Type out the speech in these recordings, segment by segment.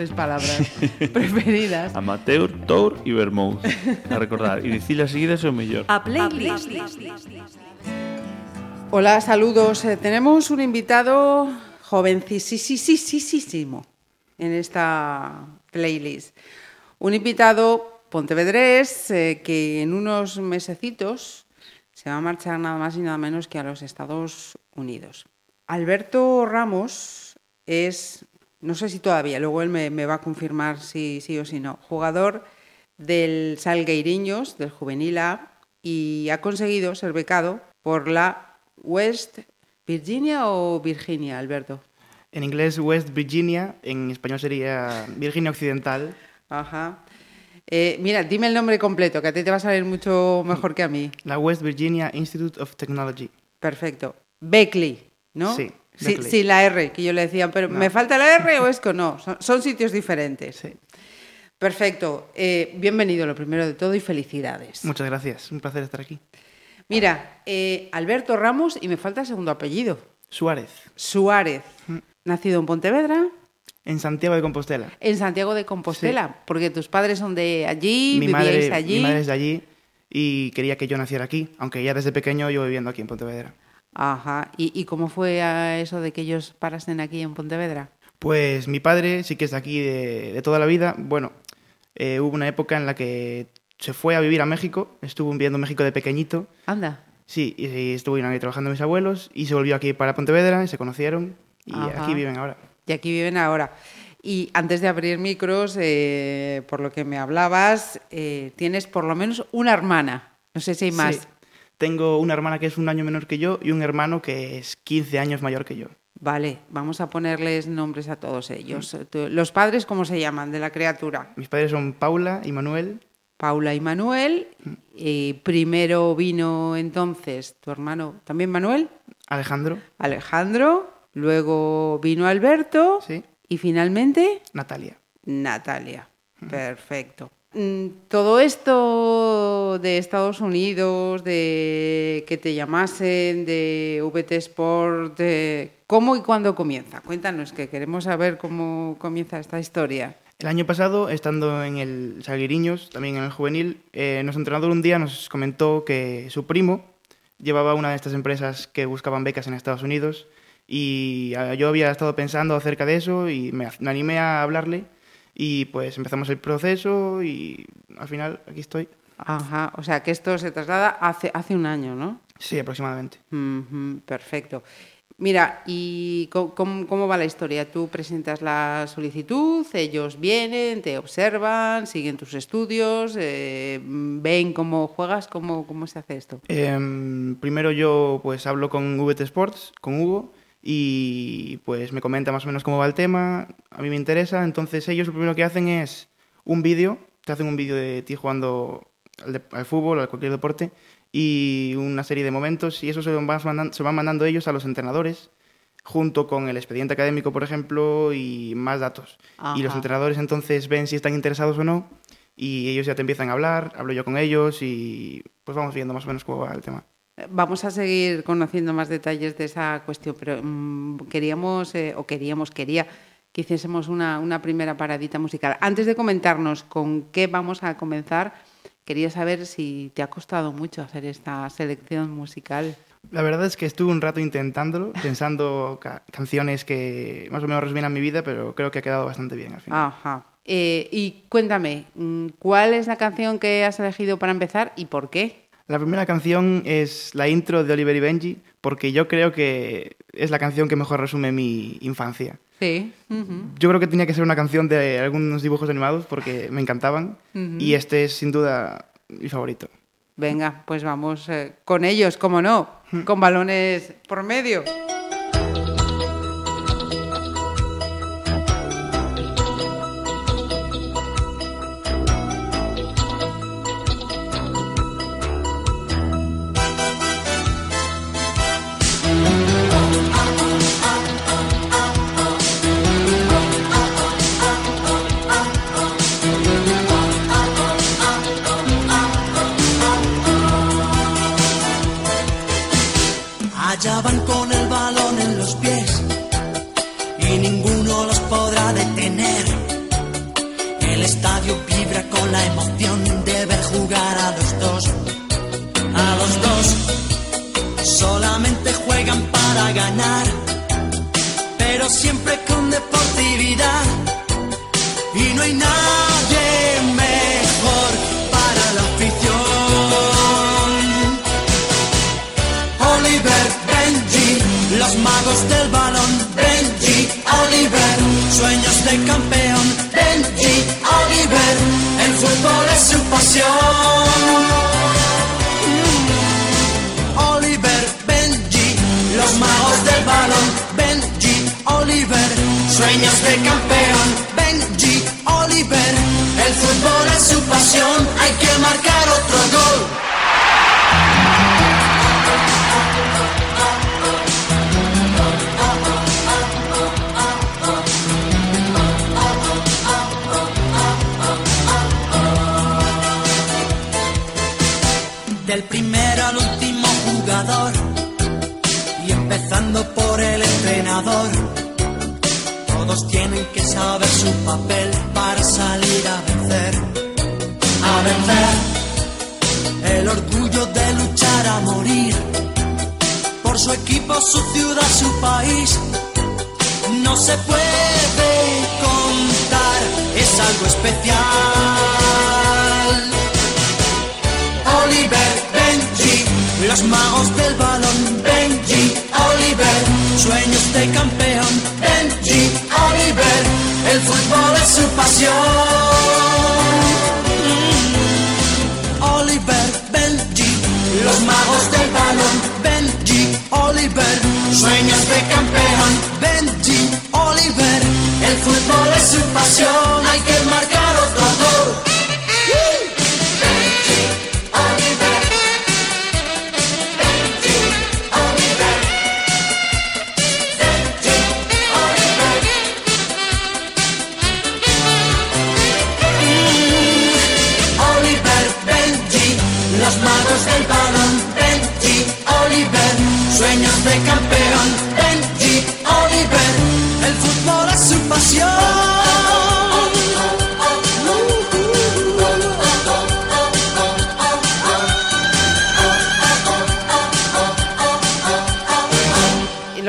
tres palabras preferidas. Amateur, Tour y Vermouth. A recordar. Y decirlas seguidas o mejor. A playlist. Hola, saludos. Eh, tenemos un invitado jovencísimo en esta playlist. Un invitado pontevedrés eh, que en unos mesecitos se va a marchar nada más y nada menos que a los Estados Unidos. Alberto Ramos es, no sé si todavía, luego él me, me va a confirmar si sí o si no, jugador del Salgueiriños, del Juvenil A, y ha conseguido ser becado por la West Virginia o Virginia, Alberto. En inglés West Virginia, en español sería Virginia Occidental. Ajá. Eh, mira, dime el nombre completo, que a ti te va a salir mucho mejor que a mí. La West Virginia Institute of Technology. Perfecto. Beckley, ¿no? Sí, Sí, la R, que yo le decía, pero ¿me falta la R o es que no? Son, son sitios diferentes. Sí. Perfecto. Eh, bienvenido, lo primero de todo, y felicidades. Muchas gracias, un placer estar aquí. Mira, eh, Alberto Ramos, y me falta el segundo apellido. Suárez, Suárez, nacido en Pontevedra, en Santiago de Compostela. en Santiago de Compostela, porque tus padres son de allí, mi, vivíais madre, allí. mi madre es de allí y quería que yo naciera aquí, aunque ya desde pequeño yo viviendo aquí en Pontevedra. Ajá. ¿Y, y cómo fue eso de que ellos parasen aquí en Pontevedra? Pues mi padre sí que es de aquí de, de toda la vida. Bueno, eh, hubo una época en la que se fue a vivir a México, estuvo viviendo en México de pequeñito. Anda. Sí, y, y estuvo ahí trabajando mis abuelos y se volvió aquí para Pontevedra y se conocieron y Ajá. aquí viven ahora. Y aquí viven ahora. Y antes de abrir micros, eh, por lo que me hablabas, eh, tienes por lo menos una hermana. No sé si hay más. Sí. Tengo una hermana que es un año menor que yo y un hermano que es 15 años mayor que yo. Vale, vamos a ponerles nombres a todos ellos. Tú- Los padres, ¿cómo se llaman de la criatura? Mis padres son Paula y Manuel. Paula y Manuel. Y primero vino entonces tu hermano, también Manuel, Alejandro, Alejandro. Luego vino Alberto. sí, Y finalmente Natalia. Natalia. Perfecto. Mm, Todo esto de Estados Unidos, de que te llamasen, de VT Sport, ¿cómo y cuándo comienza? Cuéntanos, que queremos saber cómo comienza esta historia. El año pasado, estando en el Salguiriños, también en el juvenil, eh, nuestro entrenador un día nos comentó que su primo llevaba una de estas empresas que buscaban becas en Estados Unidos y ah, yo había estado pensando acerca de eso y me, me animé a hablarle y pues empezamos el proceso y al final aquí estoy. Ajá, o sea que esto se traslada hace, hace un año, ¿no? Sí, aproximadamente. Perfecto. Mira, ¿y cómo, cómo va la historia? Tú presentas la solicitud, ellos vienen, te observan, siguen tus estudios, eh, ven cómo juegas, cómo, cómo se hace esto. Em, primero yo pues hablo con VT Sports, con Hugo, y pues me comenta más o menos cómo va el tema, a mí me interesa, entonces ellos lo primero que hacen es un vídeo, te hacen un vídeo de ti jugando al, de- al fútbol o a cualquier deporte, y una serie de momentos, y eso se van mandando, se van mandando ellos a los entrenadores, junto con el expediente académico, por ejemplo, y más datos. Y los entrenadores entonces ven si están interesados o no, y ellos ya te empiezan a hablar, hablo yo con ellos, y pues vamos viendo más o menos cómo va el tema. Vamos a seguir conociendo más detalles de esa cuestión, pero mm, queríamos, eh, o queríamos, quería que hiciésemos una, una primera paradita musical. Antes de comentarnos con qué vamos a comenzar, quería saber si te ha costado mucho hacer esta selección musical. La verdad es que estuve un rato intentándolo, pensando ca- canciones que más o menos resuminan mi vida, pero creo que ha quedado bastante bien al final. Ajá. Eh, y cuéntame, mm, ¿cuál es la canción que has elegido para empezar y por qué? La primera canción es la intro de Oliver y Benji, porque yo creo que es la canción que mejor resume mi infancia. Sí. Yo creo que tenía que ser una canción de algunos dibujos animados porque me encantaban y este es sin duda mi favorito. Venga, pues vamos eh, con ellos, cómo no, con balones por medio. Allá campeón. Benji, Oliver, el fútbol es su pasión. Oliver, Benji, los magos del balón. Benji, Oliver, sueños de campeón. Benji, Oliver, el fútbol es su pasión. Hay que marcar otro gol. Del primero al último jugador y empezando por el entrenador. Todos tienen que saber su papel para salir a vencer. A vencer el orgullo de luchar a morir por su equipo, su ciudad, su país. No se puede contar, es algo especial. Oliver, Benji, los magos del balón. Benji, Oliver, sueños de campeón. Benji, Oliver, el fútbol es su pasión. Mm. Oliver, Benji, los magos del balón. Benji, Oliver, sueños de campeón. Benji, Oliver, el fútbol es su pasión. Hay que marcar otro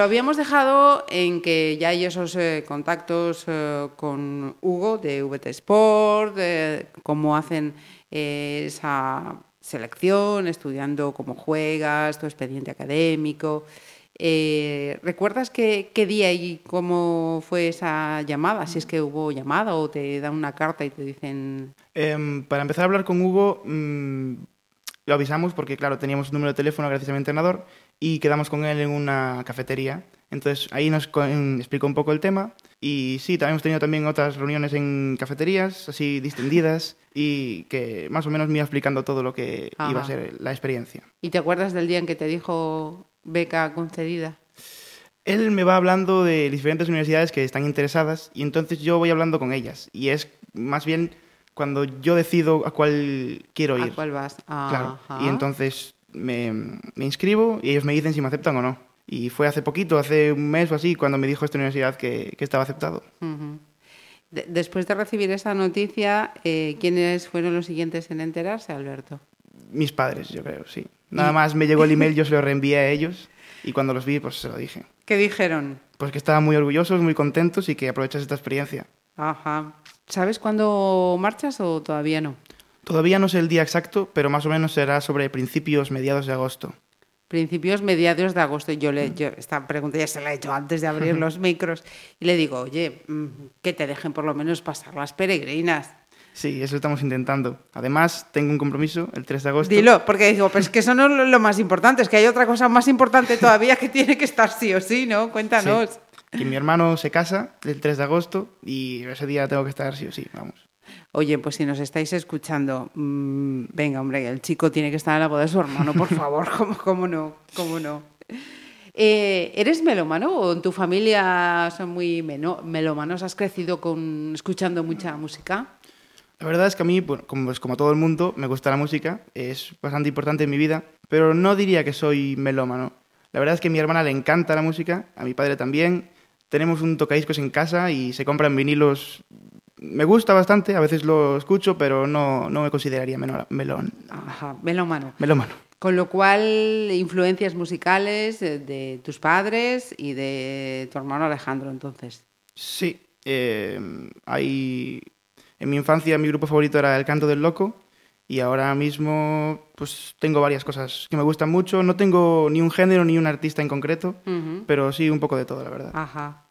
Lo habíamos dejado en que ya hay esos eh, contactos eh, con Hugo de VT Sport, de cómo hacen eh, esa selección, estudiando cómo juegas, tu expediente académico. Eh, ¿Recuerdas qué, qué día y cómo fue esa llamada? Si es que hubo llamada o te dan una carta y te dicen... Em, para empezar a hablar con Hugo, mm, lo avisamos porque, claro, teníamos un número de teléfono gracias a mi entrenador y quedamos con él en una cafetería. Entonces ahí nos explicó un poco el tema y sí, también hemos tenido también otras reuniones en cafeterías, así distendidas y que más o menos me iba explicando todo lo que iba Ajá. a ser la experiencia. ¿Y te acuerdas del día en que te dijo beca concedida? Él me va hablando de diferentes universidades que están interesadas y entonces yo voy hablando con ellas y es más bien cuando yo decido a cuál quiero ir. ¿A cuál vas? Claro. Ajá. Y entonces me, me inscribo y ellos me dicen si me aceptan o no. Y fue hace poquito, hace un mes o así, cuando me dijo esta universidad que, que estaba aceptado. Ujú. De- después de recibir esta noticia, eh, ¿quiénes fueron los siguientes en enterarse, Alberto? Mis padres, yo creo, sí. Nada más me llegó el email, yo se lo reenvié a ellos y cuando los vi, pues se lo dije. ¿Qué dijeron? Pues que estaban muy orgullosos, muy contentos y que aprovechas esta experiencia. Ajá. ¿Sabes cuándo marchas o todavía no? Todavía no sé el día exacto, pero más o menos será sobre principios, mediados de agosto. Principios, mediados de agosto. Yo le, yo esta pregunta ya se la he hecho antes de abrir los micros y le digo, oye, mm, que te dejen por lo menos pasar las peregrinas. Sí, eso estamos intentando. Además, tengo un compromiso el 3 de agosto. Dilo, porque digo, pero es que eso no es lo- lo más importante, es que hay otra cosa más importante todavía que tiene que estar sí o sí, ¿no? Cuéntanos. Sí, que mi hermano se casa el 3 de agosto y ese día tengo que estar sí o sí, vamos. Oye, pues si nos estáis escuchando, mm, venga, hombre, el chico tiene que estar en la boda de su hermano, por favor, ¿cómo, cómo no? ¿Cómo no? Eh, ¿Eres melómano o en tu familia son muy melómanos? ¿Has crecido con, escuchando mucha música? La verdad es que a mí, como, pues, como a todo el mundo, me gusta la música, es bastante importante en mi vida, pero no diría que soy melómano. La verdad es que a mi hermana le encanta la música, a mi padre también. Tenemos un tocadiscos en casa y se compran vinilos me gusta bastante, a veces lo escucho, pero no, no me consideraría menor- melón, Ajá, melómano. melómano. Con lo cual, influencias musicales de, de tus padres y de tu hermano Alejandro, entonces. Sí, eh, hay... En mi infancia mi grupo favorito era El Canto del Loco y ahora mismo pues tengo varias cosas que me gustan mucho. No tengo ni un género ni un artista en concreto, pero sí un poco de todo, la verdad. Ajá.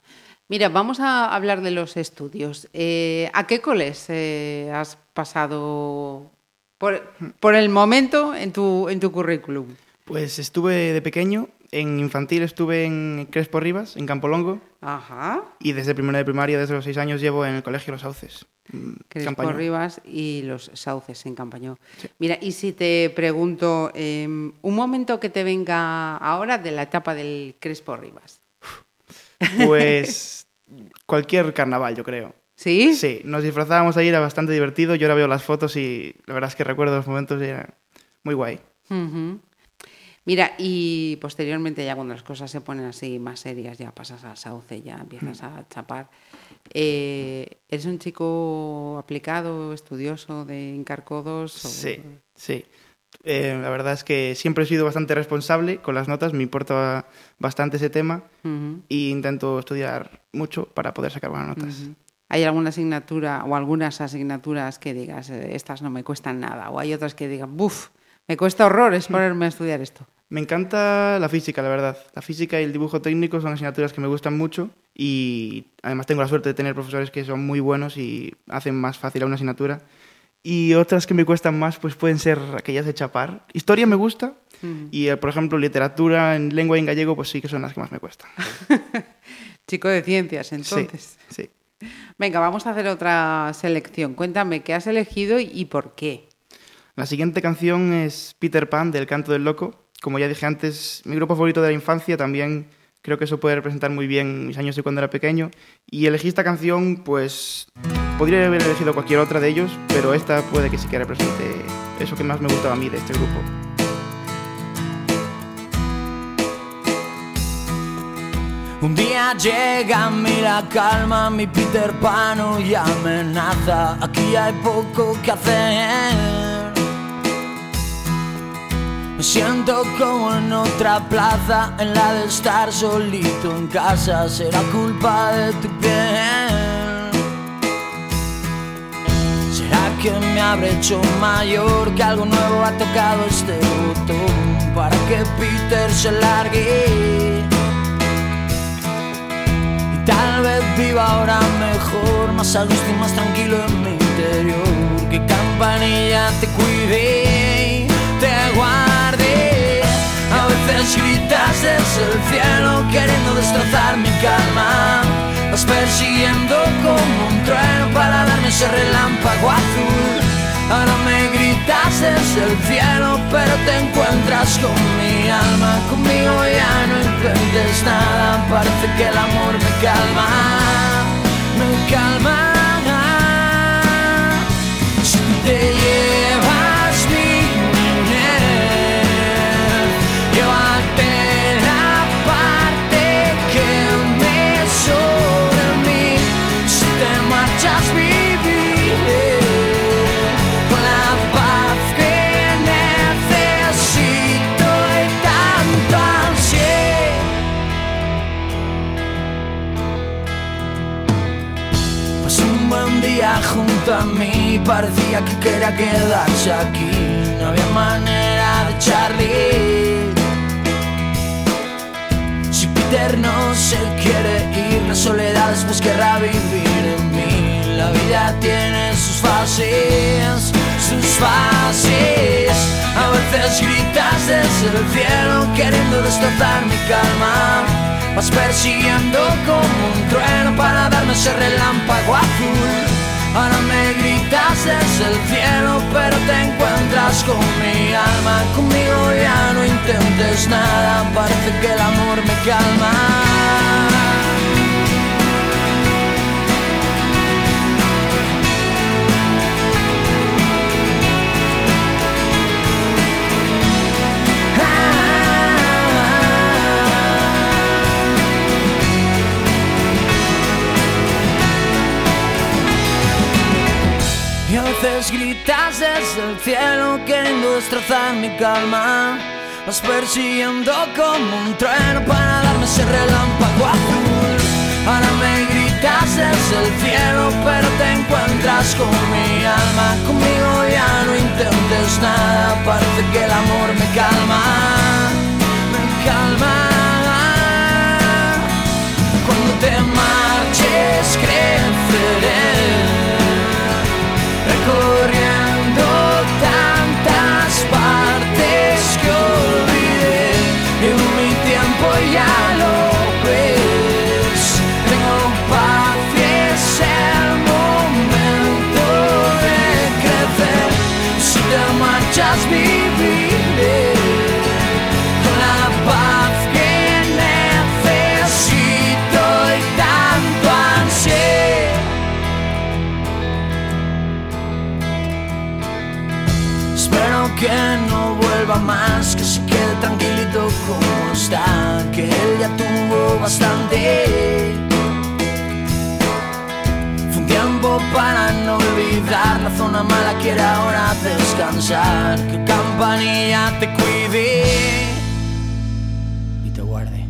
Mira, vamos a hablar de los estudios. Eh, ¿A qué coles eh, has pasado por, por el momento en tu, en tu currículum? Pues estuve de pequeño, en infantil estuve en Crespo Rivas, en Campolongo, Ajá. y desde primero de primaria, desde los seis años, llevo en el Colegio Los Sauces. mm, Crespo. Rivas y los sauces en Campañón. Mira, y si te pregunto, eh, un momento que te venga ahora de la etapa del Crespo Rivas. Pues cualquier carnaval, yo creo. ¿Sí? Sí, nos disfrazábamos ahí, era bastante divertido. Yo ahora veo las fotos y la verdad es que recuerdo los momentos y era muy guay. Mira, y posteriormente ya cuando las cosas se ponen así más serias, ya pasas al sauce, ya empiezas a chapar. Eh, ¿Eres un chico aplicado, estudioso de encarcodos? o- Sí, sí. Eh, la verdad es que siempre he sido bastante responsable con las notas, me importa bastante ese tema Ujú, e intento estudiar mucho para poder sacar buenas notas. ¿Hay alguna asignatura o algunas asignaturas que digas, eh, estas no me cuestan nada? ¿O hay otras que digan, buf, me cuesta horrores ponerme a estudiar esto? Me encanta la física, la verdad. La física y el dibujo técnico son asignaturas que me gustan mucho y además tengo la suerte de tener profesores que son muy buenos y hacen más fácil a una asignatura. Y otras que me cuestan más pues pueden ser aquellas de chapar. Historia me gusta Ujú. y, eh, por ejemplo, literatura en lengua y en gallego pues sí que son las que más me cuestan. Chico de ciencias, entonces. Sí, sí. Venga, vamos a hacer otra selección. Cuéntame qué has elegido y por qué. La siguiente canción es Peter Pan del Canto del Loco. Como ya dije antes, mi grupo favorito de la infancia también creo que eso puede representar muy bien mis años de cuando era pequeño. Y elegí esta canción, pues podría haber elegido cualquier otra de ellos, pero esta puede que sí que represente eso que más me gustaba a mí de este grupo. Un día llega a mí la calma, mi Peter Pan y amenaza. Aquí hay poco que hacer. Me siento como en otra plaza, en la de estar solito en casa. Será culpa de tu piel. ¿Será que me habré hecho mayor? Que algo nuevo ha tocado este botón para que Peter se largue. Y tal vez viva ahora mejor, más a gusto y más tranquilo en mi interior. Que campanilla te cuide te guarde. A veces gritas desde el cielo queriendo destrozar mi calma. Vas persiguiendo como un trueno para darme ese relámpago azul. Ahora me gritas desde el cielo, pero te encuentras con mi alma. Conmigo ya no intentes nada, parece que el amor me calma, me calma. Si te a mí, parecía que quería quedarse aquí. No había manera de echarle. Si Peter no se quiere ir, la soledad después querrá vivir en mí. La vida tiene sus fases, sus fases. A veces gritas desde el cielo queriendo destrozar mi calma. Vas persiguiendo como un trueno para darme ese relámpago azul. Ahora me gritas desde el cielo, pero te encuentras con mi alma. Conmigo ya no intentes nada, parece que el amor me calma. Gritas desde el cielo queriendo destrozar mi calma. Vas persiguiendo como un trueno para darme ese relámpago. Ahora me gritas desde el cielo, pero te encuentras con mi alma. Conmigo ya no intentes nada, parece que el amor me calma, me calma. Cuando te marches creceré, recorriendo tantas partes que olvidé. En mi tiempo ya lo ves. Tengo paz y es el momento de crecer. Si te marchas viviré está, que él ya tuvo bastante. Fue un tiempo para no olvidar la zona mala, quiere ahora descansar, que campanilla te cuide y te guarde.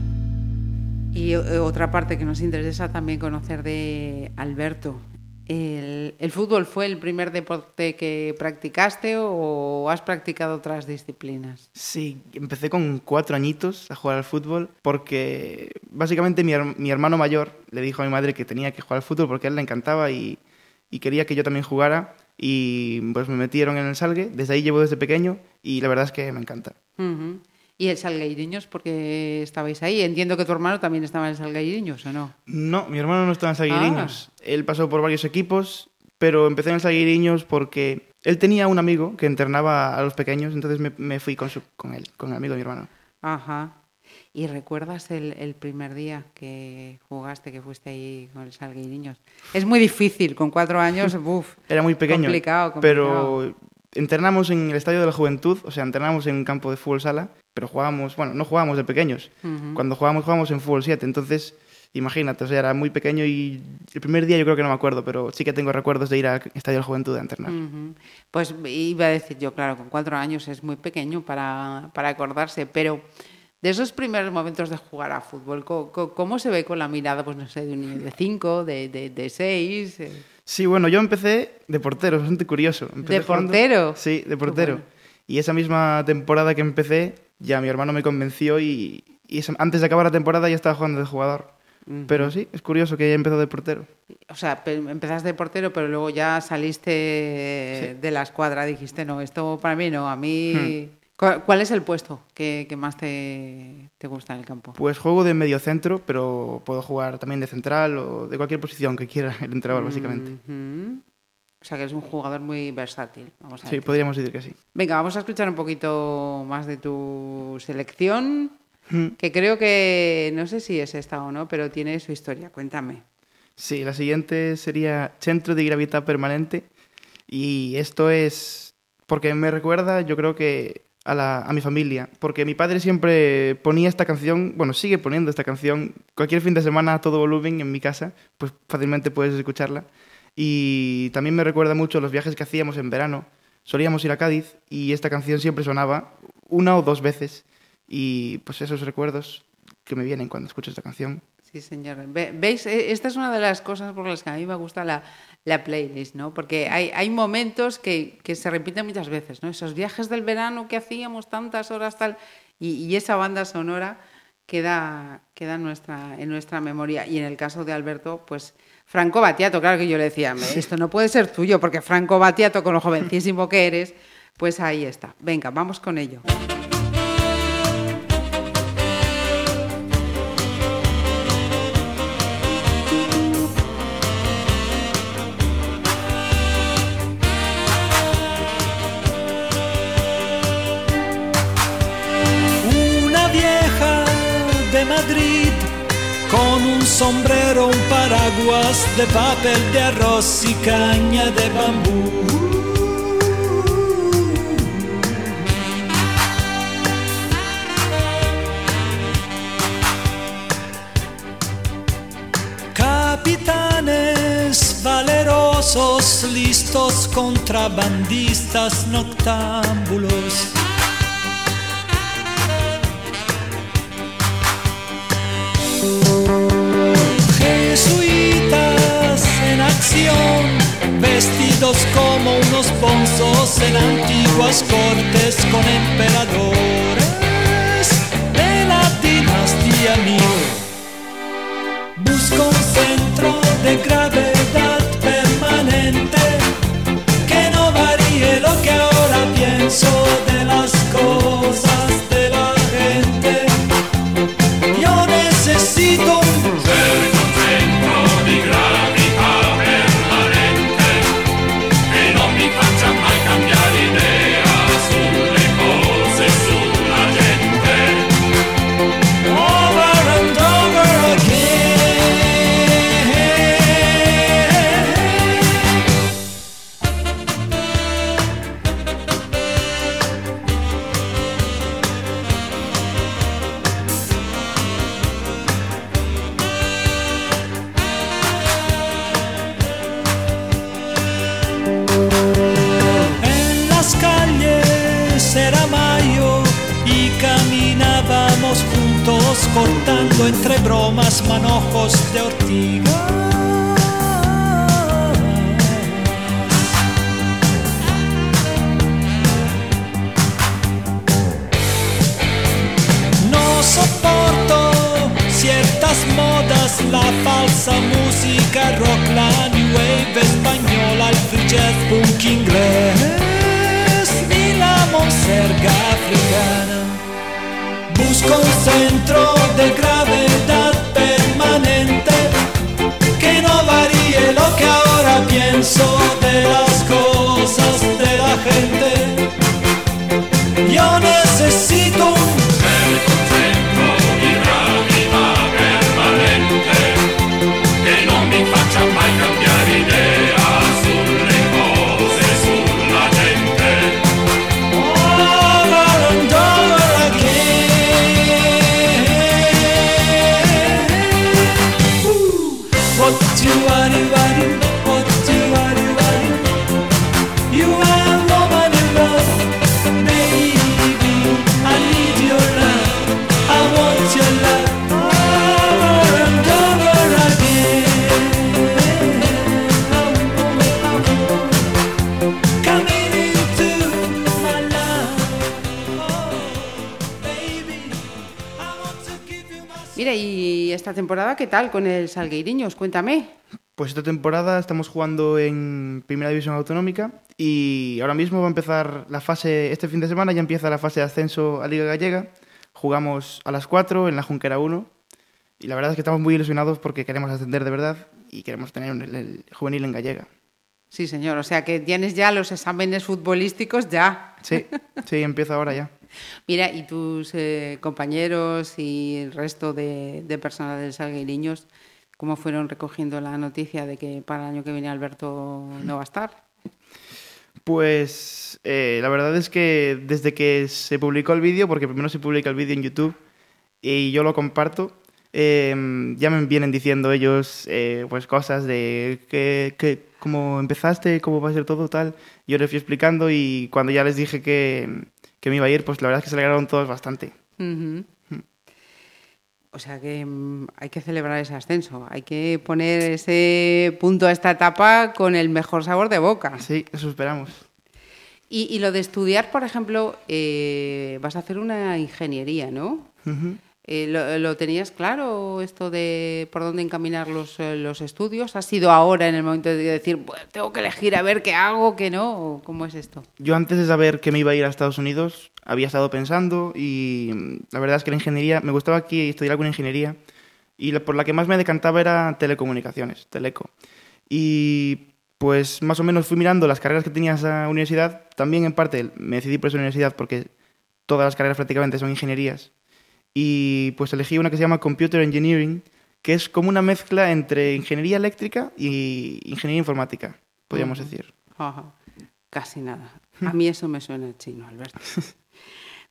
Y eh, otra parte que nos interesa también conocer de Alberto. El, ¿El fútbol fue el primer deporte que practicaste o has practicado otras disciplinas? Sí, empecé con cuatro añitos a jugar al fútbol porque básicamente mi, mi hermano mayor le dijo a mi madre que tenía que jugar al fútbol porque a él le encantaba y, y quería que yo también jugara y pues me metieron en el Salgue, desde ahí llevo desde pequeño y la verdad es que me encanta. ¿Y el Salgueiriños? Porque estabais ahí. Entiendo que tu hermano también estaba en el Salgueiriños, ¿o no? No, mi hermano no estaba en Salguiriños. Él pasó por varios equipos, pero empecé en el Salguiriños porque él tenía un amigo que internaba a los pequeños, entonces me, me fui con, su- con él, con el amigo de mi hermano. Ajá. ¿Y recuerdas el, el primer día que jugaste, que fuiste ahí con el Salgueiriños? Es muy difícil, con cuatro años, uf, Era muy pequeño, Complicado, pero complicado. Entrenamos en el Estadio de la Juventud, o sea, entrenamos en un campo de fútbol sala, pero jugábamos, bueno, no jugábamos de pequeños. Cuando jugábamos, jugábamos en fútbol 7, entonces imagínate, o sea, era muy pequeño y el primer día yo creo que no me acuerdo, pero sí que tengo recuerdos de ir al Estadio de la Juventud a entrenar. Pues iba a decir yo, claro, con cuatro años es muy pequeño para, para acordarse, pero de esos primeros momentos de jugar a fútbol, co- ¿cómo, se ve con la mirada, pues no sé, de un niño de cinco, de, de, de seis? eh? Sí, bueno, yo empecé de portero, es bastante curioso. Empecé ¿De portero? Sí, de portero. bueno. Y esa misma temporada que empecé, ya mi hermano me convenció y, antes de acabar la temporada ya estaba jugando de jugador. Pero sí, es curioso que haya empezado de portero. O sea, pe- empezaste de portero, pero luego ya saliste de la escuadra, dijiste, no, esto para mí no, a mí... ¿Cu- ¿Cuál es el puesto que, que más te, te gusta en el campo? Pues juego de medio centro, pero puedo jugar también de central o de cualquier posición que quiera el entrenador, básicamente. Ujú. O sea, que es un jugador muy versátil, vamos a Sí, decir. podríamos decir que sí. Venga, vamos a escuchar un poquito más de tu selección, Mm. que creo que, no sé si es esta o no, pero tiene su historia. Cuéntame. Sí, la siguiente sería Centro de Gravedad Permanente. Y esto es porque me recuerda, yo creo que a, mi familia. Porque mi padre siempre ponía esta canción, bueno, sigue poniendo esta canción cualquier fin de semana a todo volumen en mi casa, pues fácilmente puedes escucharla. Y también me recuerda mucho los viajes que hacíamos en verano. Solíamos ir a Cádiz y esta canción siempre sonaba una o dos veces. Y pues esos recuerdos que me vienen cuando escucho esta canción. Sí, señor. Ve- ¿Veis? E- Esta es una de las cosas por las que a mí me gusta la, la playlist, ¿no? Porque hay, hay momentos que, que se repiten muchas veces, ¿no? Esos viajes del verano que hacíamos tantas horas tal, y, y esa banda sonora queda, queda en, nuestra, en nuestra memoria. Y en el caso de Alberto, pues Franco Battiato, claro que yo le decía, "Me, esto no puede ser tuyo, porque Franco Battiato, con lo jovencísimo que eres, pues ahí está. Venga, vamos con ello. Sombrero, un paraguas de papel de arroz y caña de bambú. Capitanes valerosos listos contrabandistas noctámbulos. Como unos bonzos en antiguas cortes con emperadores de la dinastía Ming. Busco un centro de gravedad permanente que no varíe lo que ahora pienso de las cosas ahora pienso de qué tal con el Salgueiriños? Cuéntame. Pues esta temporada estamos jugando en Primera División Autonómica y ahora mismo va a empezar la fase, este fin de semana ya empieza la fase de ascenso a Liga Gallega. Jugamos a las 4 en la Junquera 1 y la verdad es que estamos muy ilusionados porque queremos ascender de verdad y queremos tener un- el, el juvenil en Gallega. Sí, señor. O sea que tienes ya los exámenes futbolísticos ya. Sí, sí, empieza ahora ya. Mira, y tus eh, compañeros y el resto de, de personal del Salgueiriños, ¿cómo fueron recogiendo la noticia de que para el año que viene Alberto no va a estar? Pues eh, la verdad es que desde que se publicó el vídeo, porque primero se publica el vídeo en YouTube y yo lo comparto, eh, ya me vienen diciendo ellos eh, pues cosas de que, que cómo empezaste, cómo va a ser todo tal. Yo les fui explicando y cuando ya les dije que, que me iba a ir, pues la verdad es que se alegraron todos bastante. Ujú. O sea que mm, hay que celebrar ese ascenso, hay que poner ese punto a esta etapa con el mejor sabor de boca. Sí, eso esperamos. Y, y lo de estudiar, por ejemplo, eh, vas a hacer una ingeniería, ¿no? Eh, ¿lo, lo tenías claro esto de por dónde encaminar los, eh, los estudios? ¿Ha sido ahora en el momento de decir, "Bueno, tengo que elegir a ver qué hago, qué no? ¿O ¿Cómo es esto? Yo antes de saber que me iba a ir a Estados Unidos, había estado pensando y mm, la verdad es que la ingeniería, me gustaba aquí estudiar alguna ingeniería y por la que más me decantaba era telecomunicaciones, teleco. Y pues más o menos fui mirando las carreras que tenía esa universidad, también en parte me decidí por esa universidad porque todas las carreras prácticamente son ingenierías y pues elegí una que se llama Computer Engineering, que es como una mezcla entre ingeniería eléctrica y ingeniería informática, podríamos decir. Casi nada. A mí eso me suena chino, Alberto.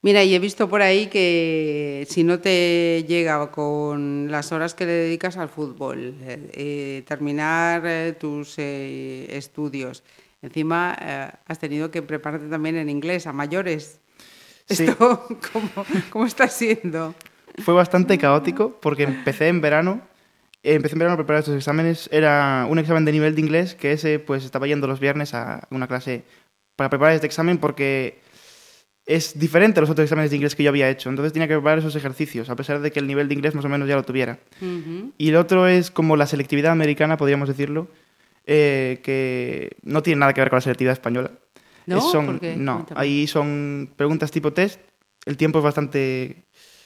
Mira, y he visto por ahí que si no te llega con las horas que le dedicas al fútbol, eh, eh, terminar eh, tus eh, estudios, encima has tenido que prepararte también en inglés a mayores. Sí. ¿Esto cómo, cómo está siendo? Fue bastante caótico porque empecé en verano. Empecé en verano a preparar estos exámenes. Era un examen de nivel de inglés que ese pues estaba yendo los viernes a una clase para preparar este examen porque es diferente a los otros exámenes de inglés que yo había hecho. Entonces tenía que preparar esos ejercicios, a pesar de que el nivel de inglés más o menos ya lo tuviera. Y el otro es como la selectividad americana, podríamos decirlo, eh, que no tiene nada que ver con la selectividad española. ¿No? Son- no, ahí son preguntas tipo test, el tiempo es bastante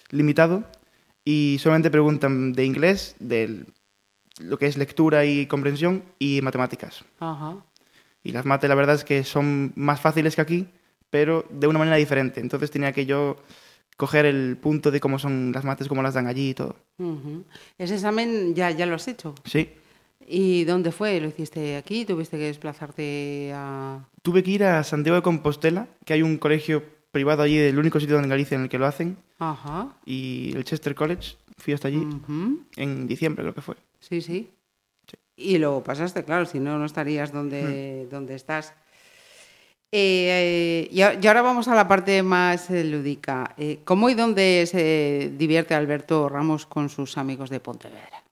limitado y solamente preguntan de inglés, de lo que es lectura y comprensión y matemáticas. Ajá. Y las mates la verdad es que son más fáciles que aquí, pero de una manera diferente. Entonces tenía que yo coger el punto de cómo son las mates, cómo las dan allí y todo. Ujú. Ese examen ya, ya lo has hecho. Sí. ¿Y dónde fue? ¿Lo hiciste aquí? ¿Tuviste que desplazarte a...? Tuve que ir a Santiago de Compostela, que hay un colegio privado allí, el único sitio en Galicia en el que lo hacen, Ajá. y el Chester College. Fui hasta allí en diciembre, creo que fue. Sí, sí. Y lo pasaste, claro, si no, no estarías donde, donde estás. Eh, eh, y, ahora vamos a la parte más eh, lúdica. ¿Cómo y dónde se divierte Alberto Ramos con sus amigos de Pontevedra?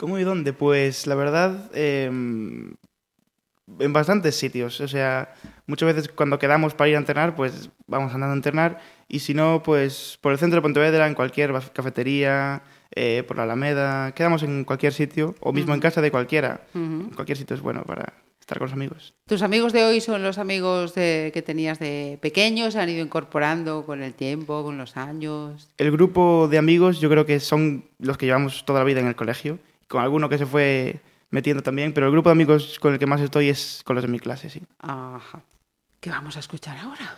¿Cómo y dónde? Pues la verdad, eh, en bastantes sitios. O sea, muchas veces cuando quedamos para ir a entrenar, pues vamos andando a entrenar. Y si no, pues por el centro de Pontevedra, en cualquier cafetería, eh, por la Alameda, quedamos en cualquier sitio, o mismo en casa de cualquiera. Ujú. Cualquier sitio es bueno para estar con los amigos. ¿Tus amigos de hoy son los amigos de- que tenías de pequeños? ¿Se han ido incorporando con el tiempo, con los años? El grupo de amigos yo creo que son los que llevamos toda la vida en el colegio, con alguno que se fue metiendo también, pero el grupo de amigos con el que más estoy es con los de mi clase, sí. Ajá. ¿Qué vamos a escuchar ahora?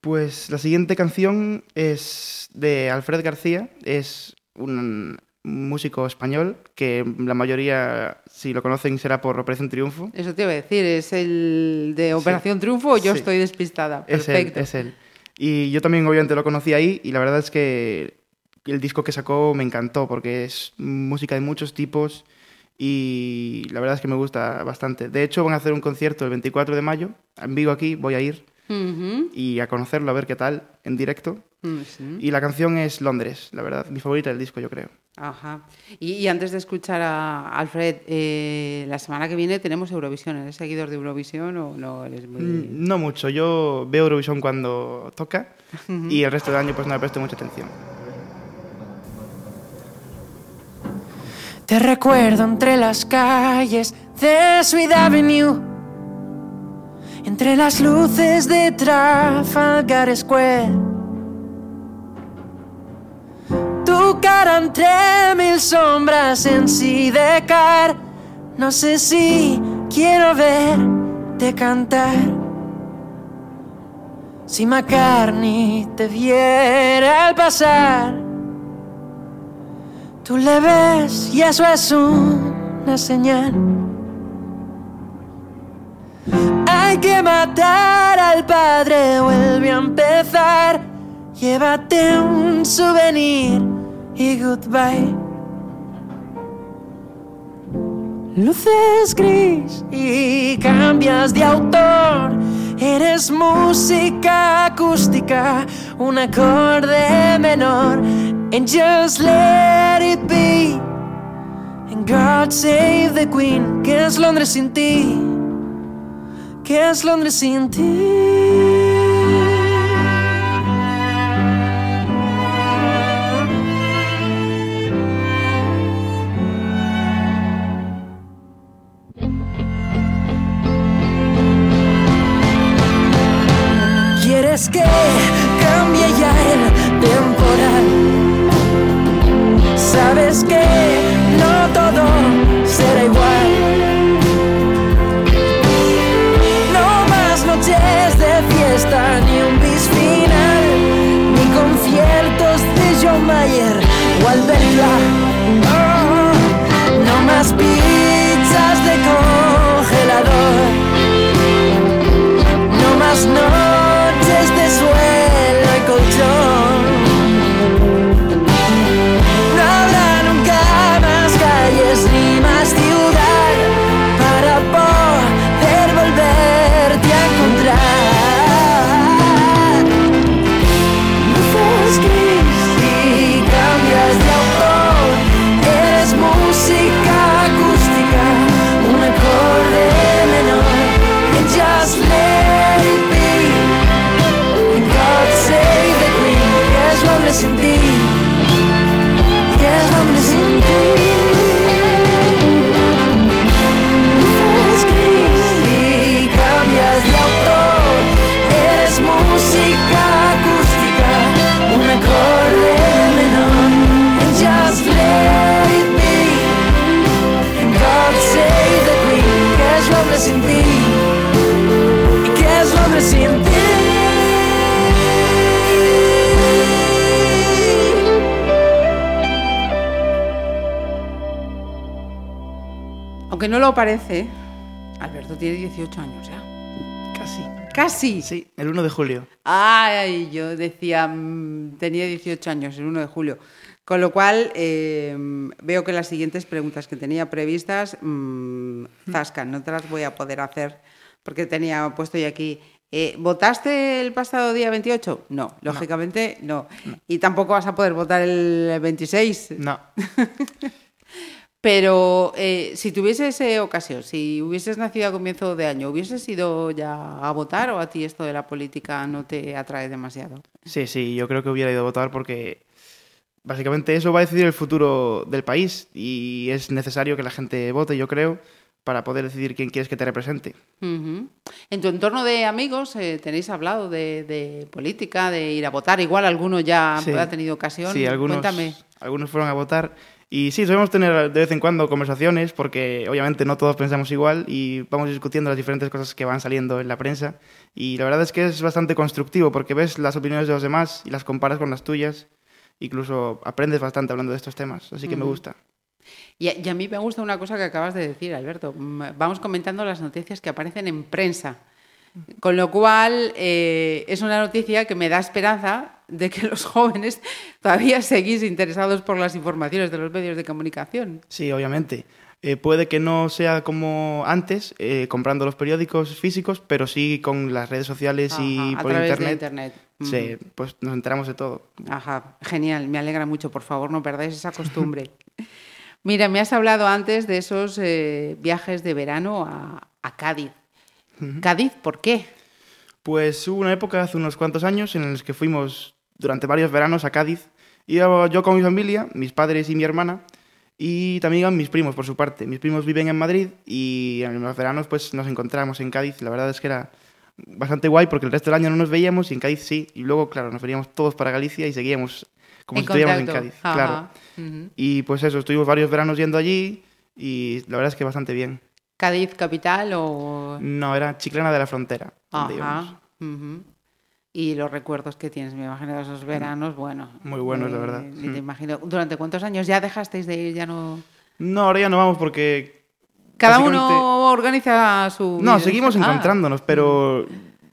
Pues la siguiente canción es de Alfred García, es un músico español que la mayoría, si lo conocen, será por Operación Triunfo. Eso te iba a decir, ¿es el de Operación Triunfo o yo Sí. estoy despistada? Es él, Perfecto. es él. Y yo también obviamente lo conocí ahí y la verdad es que el disco que sacó me encantó porque es música de muchos tipos y la verdad es que me gusta bastante. De hecho van a hacer un concierto el 24 de mayo en Vigo aquí, voy a ir y a conocerlo a ver qué tal en directo. Mm. Y la canción es Londres, la verdad, mi favorita del disco yo creo. Ajá. Y, y antes de escuchar a Alfred, eh, la semana que viene tenemos Eurovisión. ¿Eres seguidor de Eurovisión o no eres muy...? Mm, No mucho, yo veo Eurovisión cuando toca y el resto del año pues no le presto mucha atención. Te recuerdo entre las calles de Sweet Avenue, entre las luces de Trafalgar Square. Tu cara entre mil sombras en Sidecar. No sé si quiero verte cantar. Si McCartney te viera al pasar. Tú le ves y eso es una señal. Hay que matar al padre, vuelve a empezar. Llévate un souvenir y goodbye. Luces gris y cambias de autor. Eres música acústica, un acorde menor. And just let it be. And God save the Queen. ¿Qué es Londres sin ti? ¿Qué es Londres sin ti? ¿Quieres que cambie ya el Sabes que no todo será igual. No más noches de fiesta, ni un bis final, ni conciertos de John Mayer o Alberta. Oh, no más Aunque no lo parece, Alberto tiene 18 años ya. Casi. Casi. Sí, el 1 de julio. Ay, yo decía, mm, tenía 18 años, el 1 de julio. Con lo cual, eh, veo que las siguientes preguntas que tenía previstas, mm, zascan, no te las voy a poder hacer porque tenía puesto ya aquí. eh, ¿Votaste el pasado día 28? No, lógicamente no. Y tampoco vas a poder votar el 26. No. Pero eh, si tuvieses eh, ocasión, si hubieses nacido a comienzo de año, ¿hubieses ido ya a votar o a ti esto de la política no te atrae demasiado? Sí, sí, yo creo que hubiera ido a votar porque básicamente eso va a decidir el futuro del país y es necesario que la gente vote, yo creo, para poder decidir quién quieres que te represente. En tu entorno de amigos eh, tenéis hablado de, de política, de ir a votar. Igual alguno ya Sí. ha tenido ocasión. Sí, algunos, Cuéntame. algunos fueron a votar. Y sí, solemos tener de vez en cuando conversaciones porque obviamente no todos pensamos igual y vamos discutiendo las diferentes cosas que van saliendo en la prensa. Y la verdad es que es bastante constructivo porque ves las opiniones de los demás y las comparas con las tuyas. Incluso aprendes bastante hablando de estos temas, así que me gusta. Y a, y a mí me gusta una cosa que acabas de decir, Alberto. Vamos comentando las noticias que aparecen en prensa. Con lo cual, eh, es una noticia que me da esperanza de que los jóvenes todavía seguís interesados por las informaciones de los medios de comunicación. Sí, obviamente. Eh, puede que no sea como antes, eh, comprando los periódicos físicos, pero sí con las redes sociales y a por través internet. de internet. Sí, pues nos enteramos de todo. Ajá, genial, me alegra mucho, por favor, no perdáis esa costumbre. Mira, me has hablado antes de esos eh, viajes de verano a, a Cádiz. Cádiz, ¿por qué? Pues hubo una época hace unos cuantos años en los que fuimos durante varios veranos a Cádiz. Iba yo con mi familia, mis padres y mi hermana, y también iban mis primos por su parte. Mis primos viven en Madrid y en los veranos pues nos encontramos en Cádiz. La verdad es que era bastante guay porque el resto del año no nos veíamos y en Cádiz sí. Y luego, claro, nos veníamos todos para Galicia y seguíamos como En si estuviéramos en. Cádiz. Ajá. Claro. Y pues eso, estuvimos varios veranos yendo allí y la verdad es que bastante bien. ¿Cádiz capital o...? No, era Chiclana de la Frontera. Ajá. Y los recuerdos que tienes, me imagino, de esos veranos, bueno. Muy buenos, la eh, verdad. ni te Mm. imagino. ¿Durante cuántos años ya dejasteis de ir? Ya no... No, ahora ya no vamos porque Cada Básicamente- uno organiza su... No, seguimos Ah. encontrándonos, pero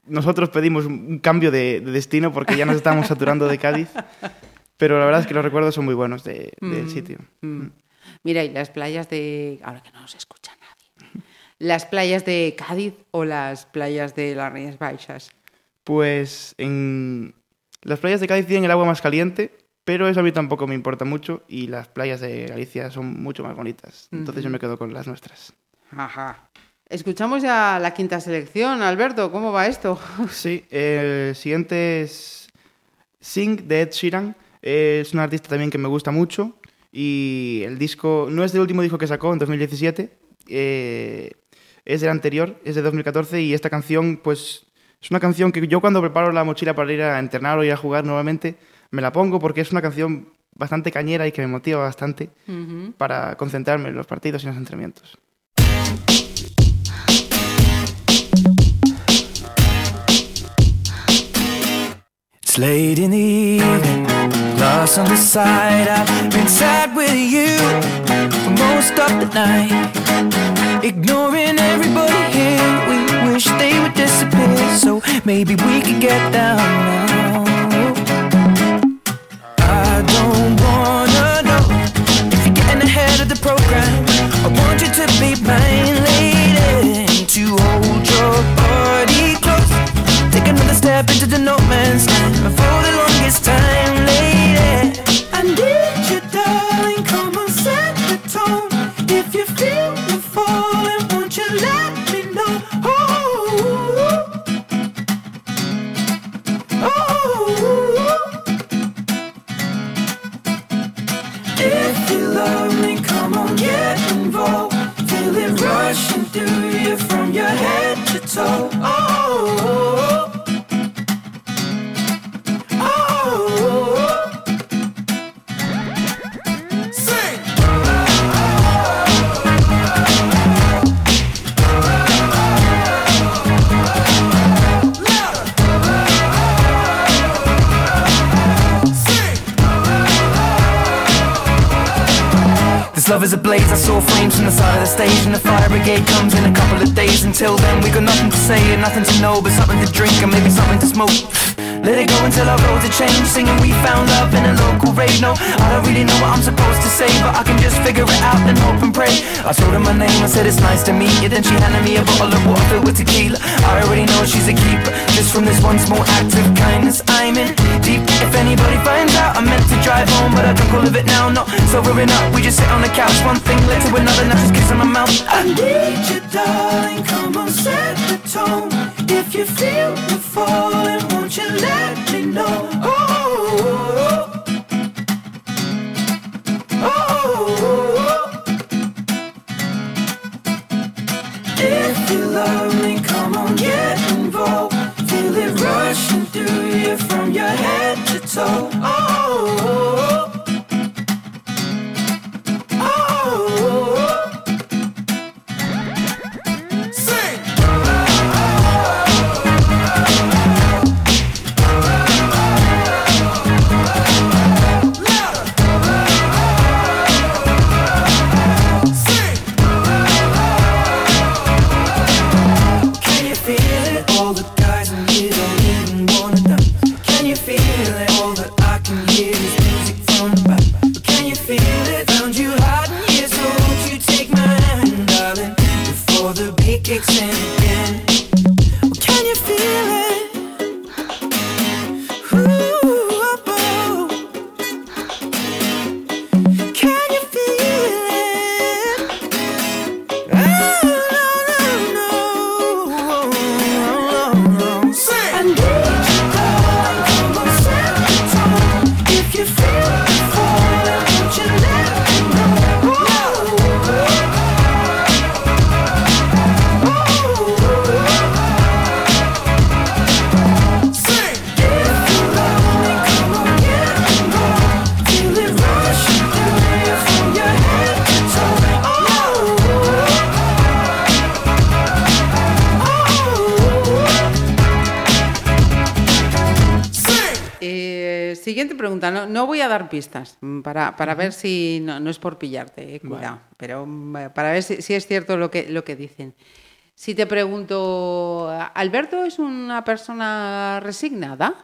nosotros pedimos un cambio de, de destino porque ya nos estamos saturando de Cádiz. Pero la verdad es que los recuerdos son muy buenos de- del sitio. Mm. Mira, y las playas de... Ahora que no nos escucha. ¿Las playas de Cádiz o las playas de las Rías Baixas? Pues en las playas de Cádiz tienen el agua más caliente, pero eso a mí tampoco me importa mucho y las playas de Galicia son mucho más bonitas. Entonces yo me quedo con las nuestras. Ajá. Escuchamos ya la quinta selección. Alberto, ¿cómo va esto? Sí, el siguiente es Sing de Ed Sheeran. Es un artista también que me gusta mucho y el disco no es el último disco que sacó en 2017, eh, es del anterior, es de 2014 y esta canción pues es una canción que yo cuando preparo la mochila para ir a entrenar o ir a jugar nuevamente me la pongo porque es una canción bastante cañera y que me motiva bastante para concentrarme en los partidos y en los entrenamientos. It's late in the evening, lost on the side. I've been sad with you for most of the night. Ignoring everybody here, we wish they would disappear. So maybe we could get down now. I don't wanna know if you're getting ahead of the program. I want you to be mine, lady, to step into the no man's land for the longest time, lady. I need you, darling. Come on, set the tone. If you feel you're falling, won't you let me know? Oh, oh, oh. If you love me, come on, get involved. Feel it rushing through you from your head to toe. Oh, oh, love is ablaze. I saw flames from the side of the stage, and the fire brigade comes in a couple of days. Until then, we got nothing to say and nothing to know, but something to drink and maybe something to smoke. Let it go until our roads are changed. Singing we found love in a local rave. No, I don't really know what I'm supposed to say, but I can just figure it out and hope and pray. I told her my name, I said it's nice to meet you. Then she handed me a bottle of water filled with tequila. I already know she's a keeper. Just from this one small act of kindness, I'm in deep. If anybody finds out, I meant to drive home, but I drunk all of it now. Not sobering up, we just sit on the couch. One thing led to another, now just kissing my mouth. I need you, darling. Come on, set the tone. If you feel the falling, won't you let me know? Pistas mm, para, para ver si no, no es por pillarte, eh, cuidado, pero mm, para ver si, si es cierto lo que, lo que dicen. Si te pregunto, ¿Alberto es una persona resignada?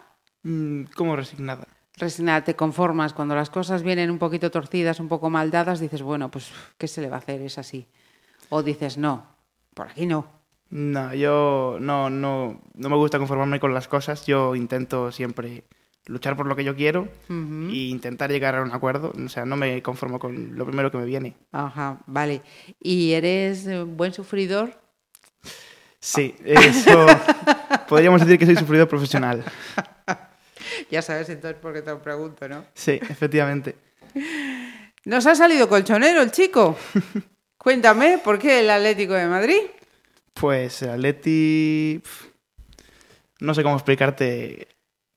Mm, ¿Cómo resignada? Resignada, te conformas cuando las cosas vienen un poquito torcidas, un poco mal dadas, dices, bueno, pues, ¿qué se le va a hacer? Es así. O dices, no, por aquí no. No, yo no, no, no me gusta conformarme con las cosas. Yo intento siempre luchar por lo que yo quiero e intentar llegar a un acuerdo. O sea, no me conformo con lo primero que me viene. Ajá, vale. ¿Y eres eh, buen sufridor? Sí, eso podríamos decir que soy sufridor profesional. Ya sabes entonces por qué te lo pregunto, ¿no? Sí, efectivamente. Nos ha salido colchonero el chico. Cuéntame, ¿por qué el Atlético de Madrid? Pues el Atleti... No sé cómo explicarte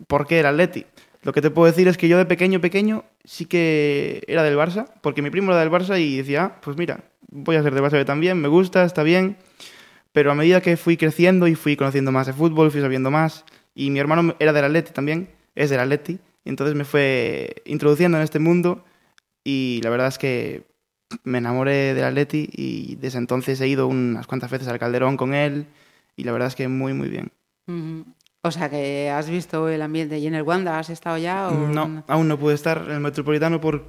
por qué el Atleti. Lo que te puedo decir es que yo de pequeño, pequeño, sí que era del Barça, porque mi primo era del Barça y decía, "Ah, pues mira, voy a ser del Barça también, me gusta, está bien. Pero a medida que fui creciendo y fui conociendo más de fútbol, fui sabiendo más, y mi hermano era del Atleti también, es del Atleti, entonces me fue introduciendo en este mundo y la verdad es que me enamoré del Atleti y desde entonces he ido unas cuantas veces al Calderón con él y la verdad es que muy, muy bien. O sea, que has visto el ambiente. ¿Y en el Wanda has estado ya? O... No, aún no pude estar en el Metropolitano por...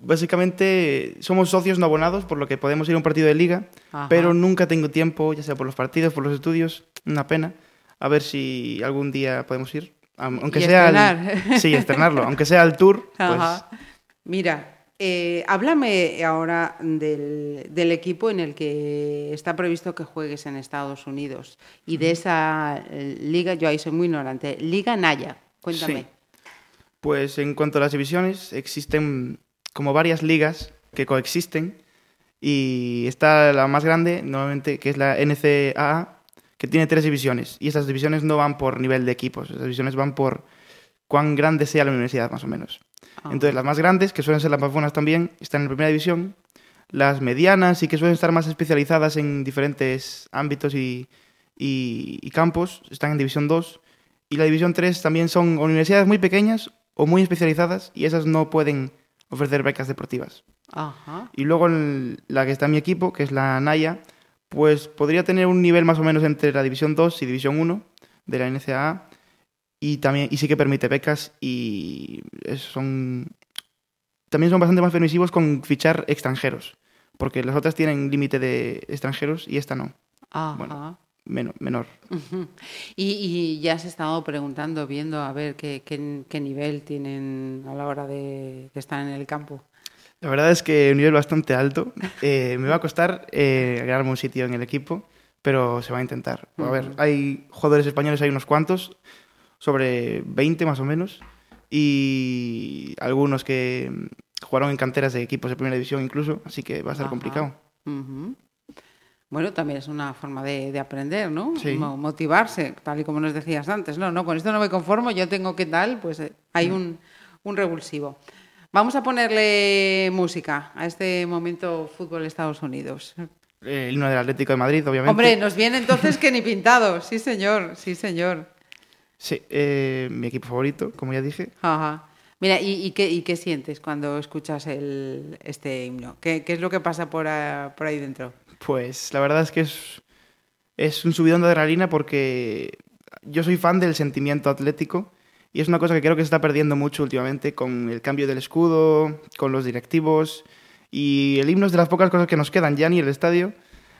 Básicamente somos socios no abonados, por lo que podemos ir a un partido de liga, Ajá. pero nunca tengo tiempo, ya sea por los partidos, por los estudios, una pena. A ver si algún día podemos ir. Aunque Y sea... estrenar. al- Sí, estrenarlo. Aunque sea el tour, pues... Ajá. Mira, eh, háblame ahora del, del equipo en el que está previsto que juegues en Estados Unidos y de esa eh, liga, yo ahí soy muy ignorante, Liga Naya. Cuéntame. Sí. Pues en cuanto a las divisiones, existen como varias ligas que coexisten y está la más grande, normalmente, que es la NCAA, que tiene tres divisiones. Y esas divisiones no van por nivel de equipos, esas divisiones van por cuán grande sea la universidad, más o menos. Ah. Entonces, las más grandes, que suelen ser las más buenas también, están en la primera división. Las medianas y que suelen estar más especializadas en diferentes ámbitos y, y- y campos están en división 2. Y la división 3 también son universidades muy pequeñas o muy especializadas y esas no pueden ofrecer becas deportivas. Ajá. Y luego la que está en mi equipo, que es la Naya, pues podría tener un nivel más o menos entre la División 2 y División 1 de la NCAA. Y, también, y sí que permite becas y son... También son bastante más permisivos con fichar extranjeros. Porque las otras tienen límite de extranjeros y esta no. Ajá. Bueno. Meno- menor. Y, y ya has estado preguntando, viendo a ver qué, qué- qué nivel tienen a la hora de, de estar en el campo. La verdad es que un nivel bastante alto. Eh, me va a costar eh, ganarme un sitio en el equipo, pero se va a intentar. A ver, hay jugadores españoles, hay unos cuantos, sobre 20 más o menos, y algunos que mm, jugaron en canteras de equipos de primera división incluso, así que va a ser Ajá. complicado. Bueno, también es una forma de, de aprender, ¿no? Sí. Mo- Motivarse, tal y como nos decías antes. No, no, con esto no me conformo, yo tengo que tal, pues eh, hay un, un revulsivo. Vamos a ponerle música a este momento fútbol Estados Unidos. Eh, el himno del Atlético de Madrid, obviamente. Hombre, nos viene entonces que ni pintado. Sí, señor, sí, señor. Sí, eh, mi equipo favorito, como ya dije. Ajá. Mira, ¿y, y qué, y qué sientes cuando escuchas el, este himno? ¿Qué, qué es lo que pasa por, ah, por ahí dentro? Pues la verdad es que es, es un subidón de adrenalina porque yo soy fan del sentimiento atlético y es una cosa que creo que se está perdiendo mucho últimamente con el cambio del escudo, con los directivos y el himno es de las pocas cosas que nos quedan ya ni el estadio.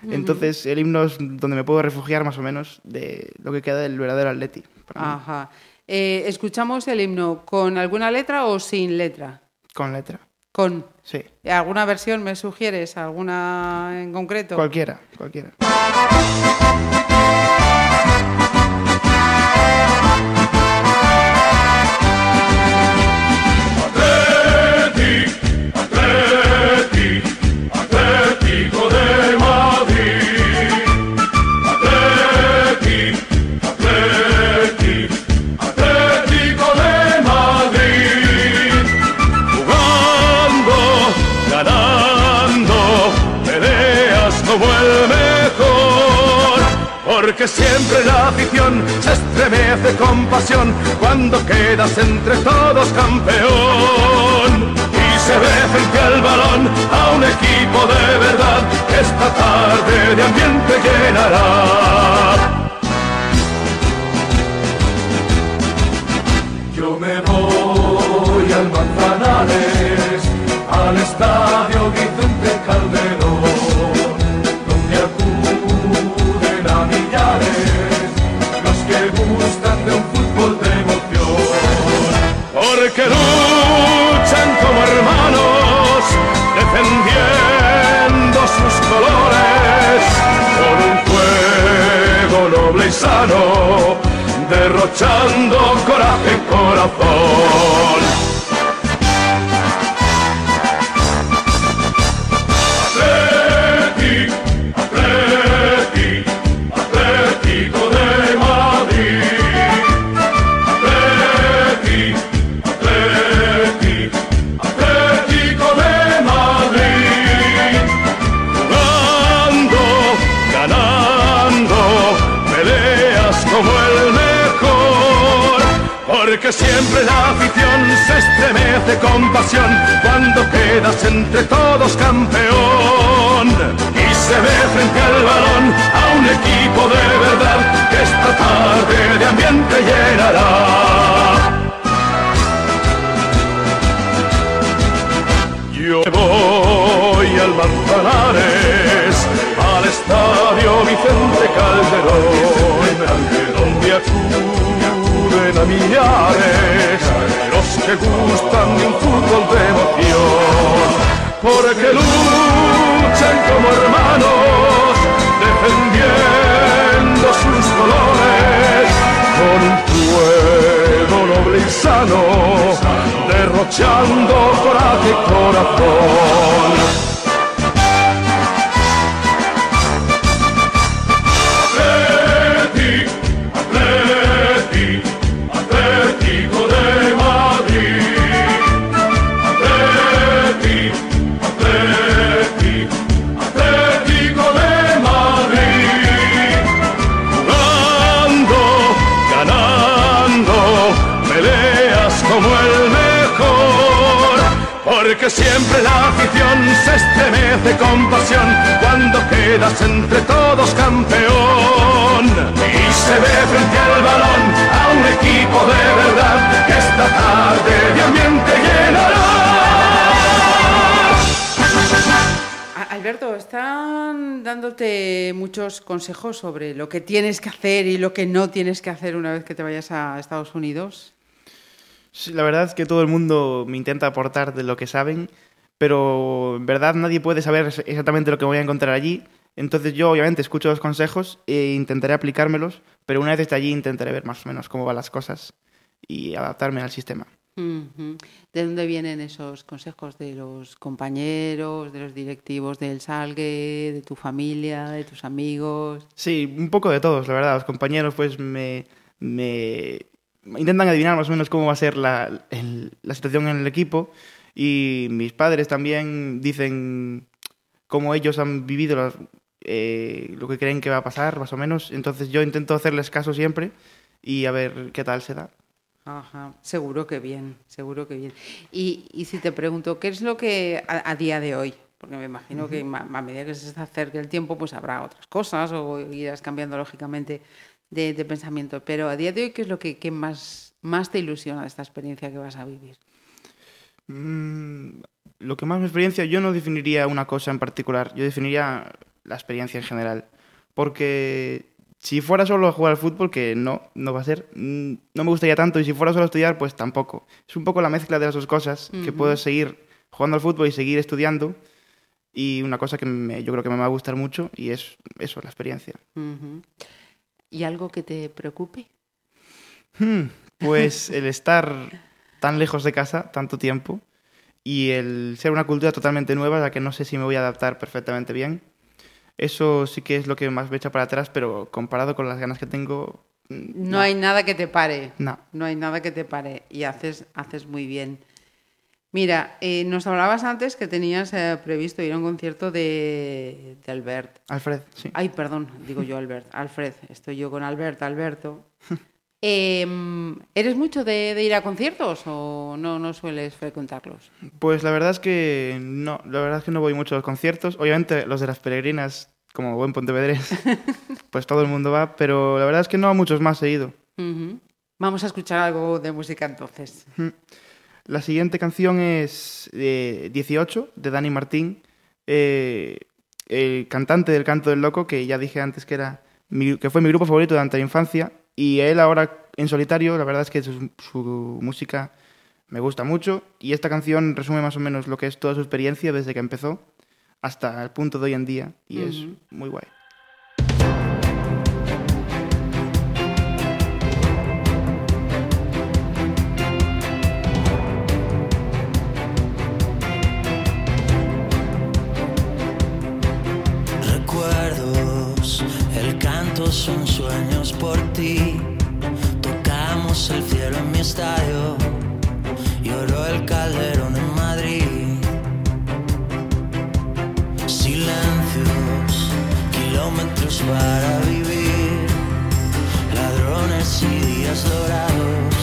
Entonces el himno es donde me puedo refugiar más o menos de lo que queda del verdadero atleti. Para mí, Ajá. Eh, ¿Escuchamos el himno con alguna letra o sin letra? Con letra. Con. Sí. ¿Alguna versión me sugieres? ¿Alguna en concreto? Cualquiera, cualquiera. Porque siempre la afición se estremece con pasión cuando quedas entre todos campeón. Y se ve frente al balón a un equipo de verdad que esta tarde de ambiente llenará. Yo me voy al Manzanares, al estadio Vicente Porque luchan como hermanos, defendiendo sus colores, con un juego noble y sano, derrochando coraje y corazón. Porque siempre la afición se estremece con pasión cuando quedas entre todos campeón. Y se ve frente al balón a un equipo de verdad que esta tarde de ambiente llenará. Yo voy al Manzanares, al estadio Vicente Calderón, donde millares los que gustan de un fútbol de emoción, porque luchan como hermanos, defendiendo sus colores, con un fuego noble y sano, derrochando corazón. Porque siempre la afición se estremece con pasión cuando quedas entre todos campeón. Y se ve frente al balón a un equipo de verdad que esta tarde de ambiente llenará. Alberto, están dándote muchos consejos sobre lo que tienes que hacer y lo que no tienes que hacer una vez que te vayas a Estados Unidos. Sí, la verdad es que todo el mundo me intenta aportar de lo que saben, pero en verdad nadie puede saber ex- exactamente lo que voy a encontrar allí. Entonces yo obviamente escucho los consejos e intentaré aplicármelos, pero una vez esté allí intentaré ver más o menos cómo van las cosas y adaptarme al sistema. ¿De dónde vienen esos consejos? ¿De los compañeros, de los directivos del Salgue, de tu familia, de tus amigos? Sí, un poco de todos, la verdad. Los compañeros pues me, me intentan adivinar más o menos cómo va a ser la, el- la situación en el equipo y mis padres también dicen cómo ellos han vivido las- eh, lo que creen que va a pasar, más o menos. Entonces yo intento hacerles caso siempre y a ver qué tal se da. Ajá, seguro que bien, seguro que bien. Y, y si te pregunto, ¿qué es lo que a, a día de hoy? Porque me imagino que ma- a medida que se acerque el tiempo, pues habrá otras cosas o irás cambiando lógicamente de, de pensamiento. Pero a día de hoy, ¿qué es lo que, que más, más te ilusiona de esta experiencia que vas a vivir? Mm, lo que más me experiencia, yo no definiría una cosa en particular, yo definiría la experiencia en general. Porque si fuera solo a jugar al fútbol, que no, no va a ser, mm, no me gustaría tanto, y si fuera solo a estudiar, pues tampoco. Es un poco la mezcla de las dos cosas, que puedo seguir jugando al fútbol y seguir estudiando, y una cosa que me- yo creo que me va a gustar mucho, y es eso, la experiencia. Ujú. ¿Y algo que te preocupe? Hmm, Pues el estar tan lejos de casa tanto tiempo y el ser una cultura totalmente nueva, a la que no sé si me voy a adaptar perfectamente bien. Eso sí que es lo que más me echa para atrás, pero comparado con las ganas que tengo, mm, No hay nada que te pare. no. No hay nada que te pare y haces, haces muy bien. Mira, eh, nos hablabas antes que tenías eh, previsto ir a un concierto de, de Albert. Alfred, sí. Ay, perdón, digo yo Albert. Alfred, estoy yo con Albert, Alberto. Em, ¿Eres mucho de, de ir a conciertos o no, no sueles frecuentarlos? Pues la verdad es que no, la verdad es que no voy mucho a los conciertos. Obviamente los de las peregrinas, como buen pontevedrés, pues todo el mundo va, pero la verdad es que no a muchos más he ido. Vamos a escuchar algo de música entonces. La siguiente canción es eh, 18, de Dani Martín, eh, el cantante del Canto del Loco, que ya dije antes que, era mi- que fue mi grupo favorito durante la infancia, y él ahora en solitario, la verdad es que su, su música me gusta mucho, y esta canción resume más o menos lo que es toda su experiencia desde que empezó hasta el punto de hoy en día, y es muy guay. Son sueños por ti. Tocamos el cielo en mi estadio. Lloró el calderón en Madrid. Silencios, kilómetros para vivir. Ladrones y días dorados.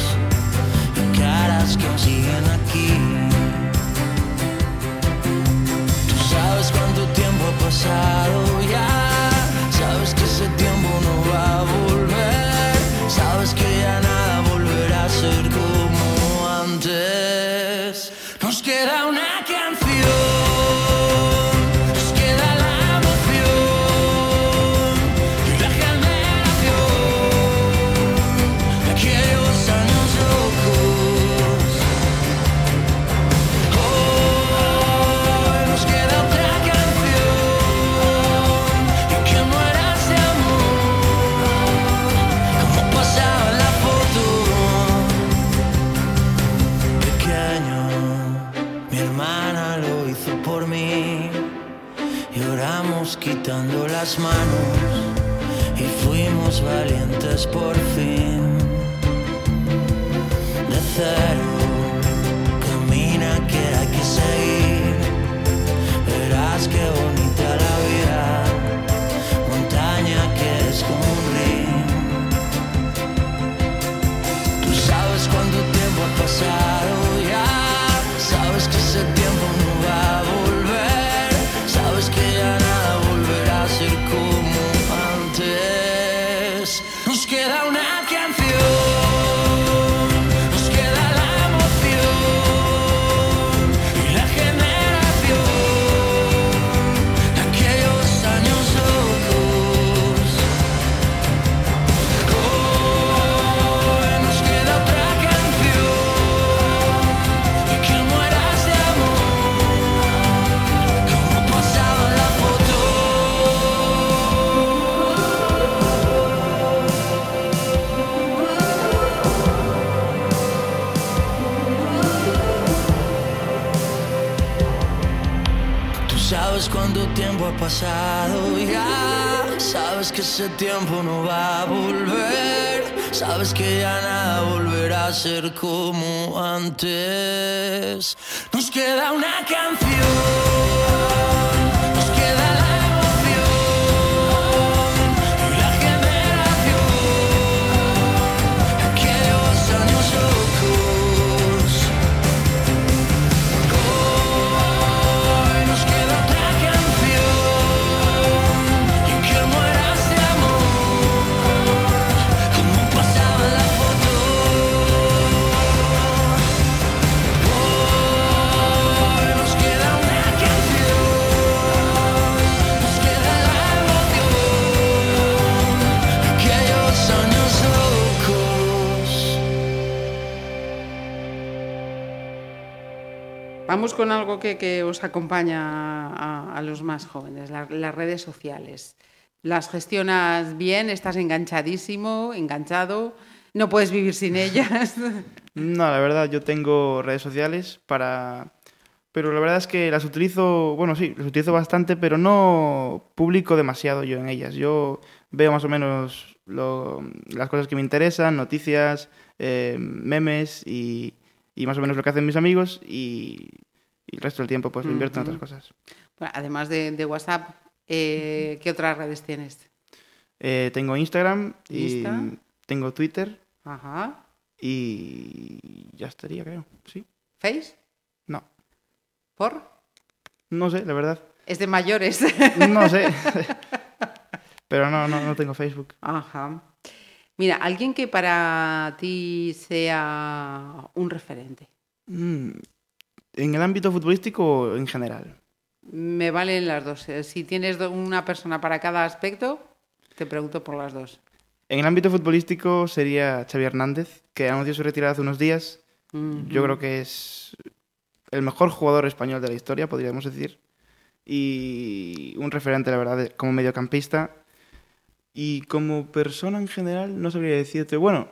Y caras que aún siguen aquí. Tú sabes cuánto tiempo ha pasado manos y fuimos valientes por fin. De cero ese tiempo no va a volver, sabes que ya nada volverá a ser como antes. Nos queda una canción, Vamos con algo que, que os acompaña a, a los más jóvenes, la- las redes sociales. ¿Las gestionas bien? ¿Estás enganchadísimo, enganchado? ¿No puedes vivir sin ellas? No, la verdad, yo tengo redes sociales para... Pero la verdad es que las utilizo, bueno, sí, las utilizo bastante, pero no publico demasiado yo en ellas. Yo veo más o menos lo- las cosas que me interesan, noticias, eh, memes y, y más o menos lo que hacen mis amigos y, y el resto del tiempo pues lo invierto en otras cosas. Bueno, además de, de WhatsApp, eh, ¿qué otras redes tienes? Eh, tengo Instagram y Insta. tengo Twitter Ajá. y ya estaría, creo. Sí. ¿Face? No. ¿Por? No sé, la verdad. Es de mayores. No sé. Pero no, no, no tengo Facebook. Ajá. Mira, alguien que para ti sea un referente. Mm, ¿En el ámbito futbolístico o en general? Me valen las dos. Eh, Si tienes una persona para cada aspecto, te pregunto por las dos. En el ámbito futbolístico sería Xavi Hernández, que anunció su retirada hace unos días. Yo creo que es el mejor jugador español de la historia, podríamos decir. Y un referente, la verdad, como mediocampista. Y como persona en general, no sabría decirte. Bueno,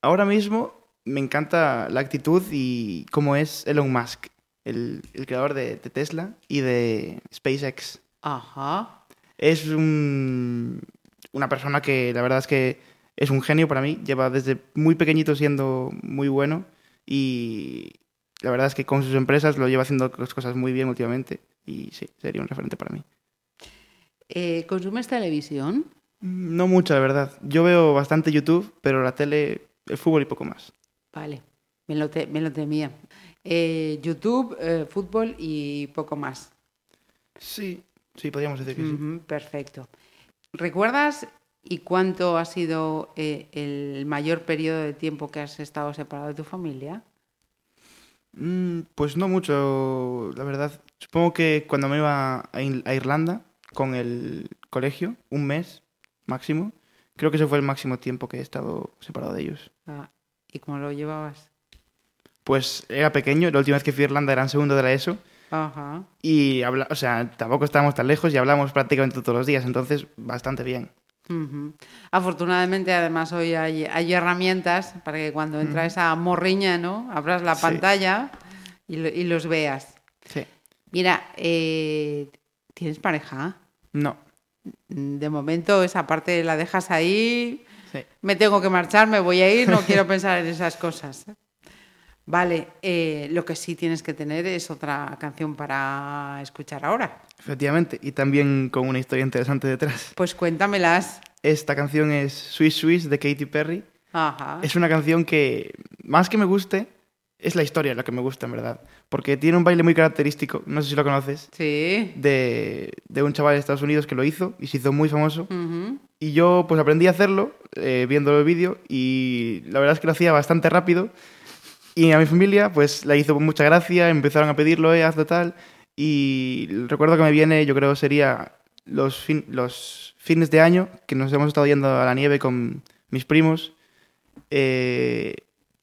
ahora mismo me encanta la actitud y cómo es Elon Musk, el, el creador de, de Tesla y de SpaceX. Ajá. Es un- una persona que la verdad es que es un genio para mí. Lleva desde muy pequeñito siendo muy bueno y la verdad es que con sus empresas lo lleva haciendo las cosas muy bien últimamente y sí, sería un referente para mí. Eh, ¿Consumes televisión? Mm, No mucho, la verdad. Yo veo bastante YouTube, pero la tele, el fútbol y poco más. Vale, me lo, te- me lo temía. Eh, YouTube, eh, fútbol y poco más. Sí, sí, podríamos decir que sí. Perfecto. ¿Recuerdas y cuánto ha sido eh, el mayor periodo de tiempo que has estado separado de tu familia? Mm, pues no mucho, la verdad. Supongo que cuando me iba a, a Irlanda con el colegio, un mes máximo, creo que ese fue el máximo tiempo que he estado separado de ellos. Ah, ¿Y cómo lo llevabas? Pues era pequeño, la última vez que fui a Irlanda era en segundo de la ESO Ajá. y habla, o sea, tampoco estábamos tan lejos y hablamos prácticamente todos los días, entonces bastante bien. Afortunadamente, además, hoy hay, hay herramientas para que cuando entra esa morriña, ¿no? Abras la Sí. pantalla y, lo- y los veas. Sí. Mira, eh, ¿tienes pareja? No. De momento esa parte la dejas ahí. Sí. Me tengo que marchar, me voy a ir, no quiero pensar en esas cosas. Vale, eh, lo que sí tienes que tener es otra canción para escuchar ahora. Efectivamente, y también con una historia interesante detrás. Pues cuéntamelas. Esta canción es Swiss Swiss de Katy Perry. Ajá. Es una canción que, más que me guste, es la historia lo que me gusta, en verdad. Porque tiene un baile muy característico, no sé si lo conoces, Sí. de, de un chaval de Estados Unidos que lo hizo y se hizo muy famoso. Ujú. Y yo pues aprendí a hacerlo eh, viendo el vídeo y la verdad es que lo hacía bastante rápido. Y a mi familia pues la hizo con mucha gracia, empezaron a pedirlo, eh, hazlo tal. Y recuerdo que me viene yo creo sería los, fin- los fines de año que nos hemos estado yendo a la nieve con mis primos eh,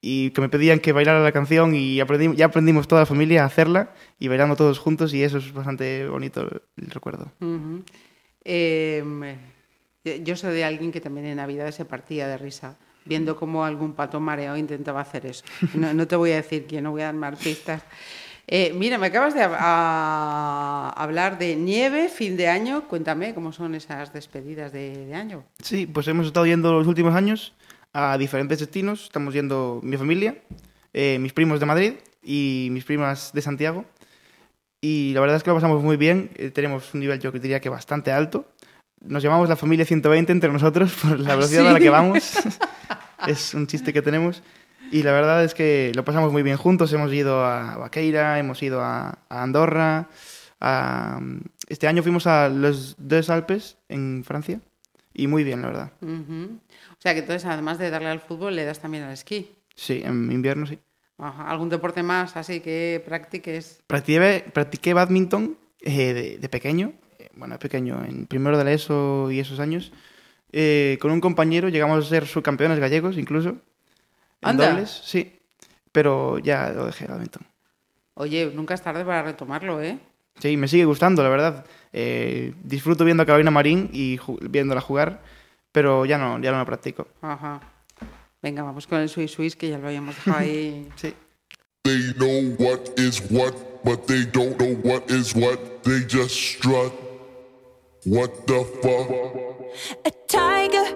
y que me pedían que bailara la canción y aprendí- ya aprendimos toda la familia a hacerla y bailando todos juntos y eso es bastante bonito el recuerdo. Ujú. Em, eh, yo soy de alguien que también en Navidad se partía de risa, viendo cómo algún pato mareado intentaba hacer eso. No, no te voy a decir quién, no voy a dar más pistas. Eh, mira, me acabas de hab- a- hablar de nieve, fin de año. Cuéntame cómo son esas despedidas de, de año. Sí, pues hemos estado yendo los últimos años a diferentes destinos. Estamos yendo mi familia, eh, mis primos de Madrid y mis primas de Santiago. Y la verdad es que lo pasamos muy bien. eh, tenemos un nivel, yo diría que bastante alto. Nos llamamos la familia 120 entre nosotros por la ¿Ah, velocidad sí? a la que vamos. es un chiste que tenemos. Y la verdad es que lo pasamos muy bien juntos. Hemos ido a Vaqueira, hemos ido a, a Andorra. a- este año fuimos a los dos Alpes en Francia. Y muy bien, la verdad. Ujú. O sea que entonces, además de darle al fútbol, le das también al esquí. Sí, en invierno sí. Ajá. ¿Algún deporte más así que practiques? Practiqué, practiqué badminton eh, de, de pequeño, eh, bueno, pequeño, en primero de la ESO y esos años. Eh, con un compañero llegamos a ser subcampeones gallegos incluso. En Anda. dobles, sí. Pero ya lo dejé el badminton. Oye, nunca es tarde para retomarlo, ¿eh? Sí, me sigue gustando, la verdad. Disfruto viendo a Carolina Marín y viéndola jugar, pero ya no, ya no lo practico. Ajá. Venga, vamos con el Swiss Swiss, que ya lo habíamos dejado ahí. Sí. They know what is what, but they don't know what is what. They just strut. What the fuck? a tiger.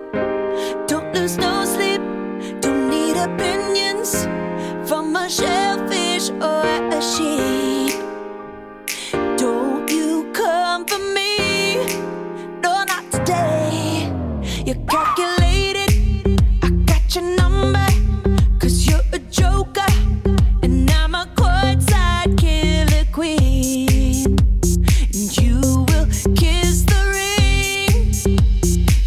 Don't lose no sleep. Don't need opinions from a shellfish or a sheep. You're calculated. I got your number. Cause you're a joker. And I'm a courtside killer queen. And you will kiss the ring.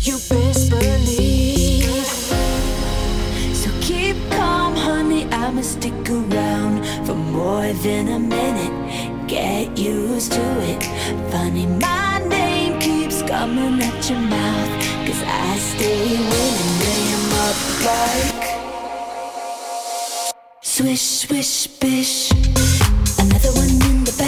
You best believe. So keep calm, honey. I'ma stick around for more than a minute. Get used to it. Funny, my name keeps coming at your mouth. I stay my. Swish, swish, bish. Another one in the back.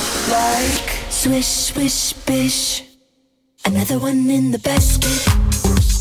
Up like swish, swish, bish. Another one in the basket.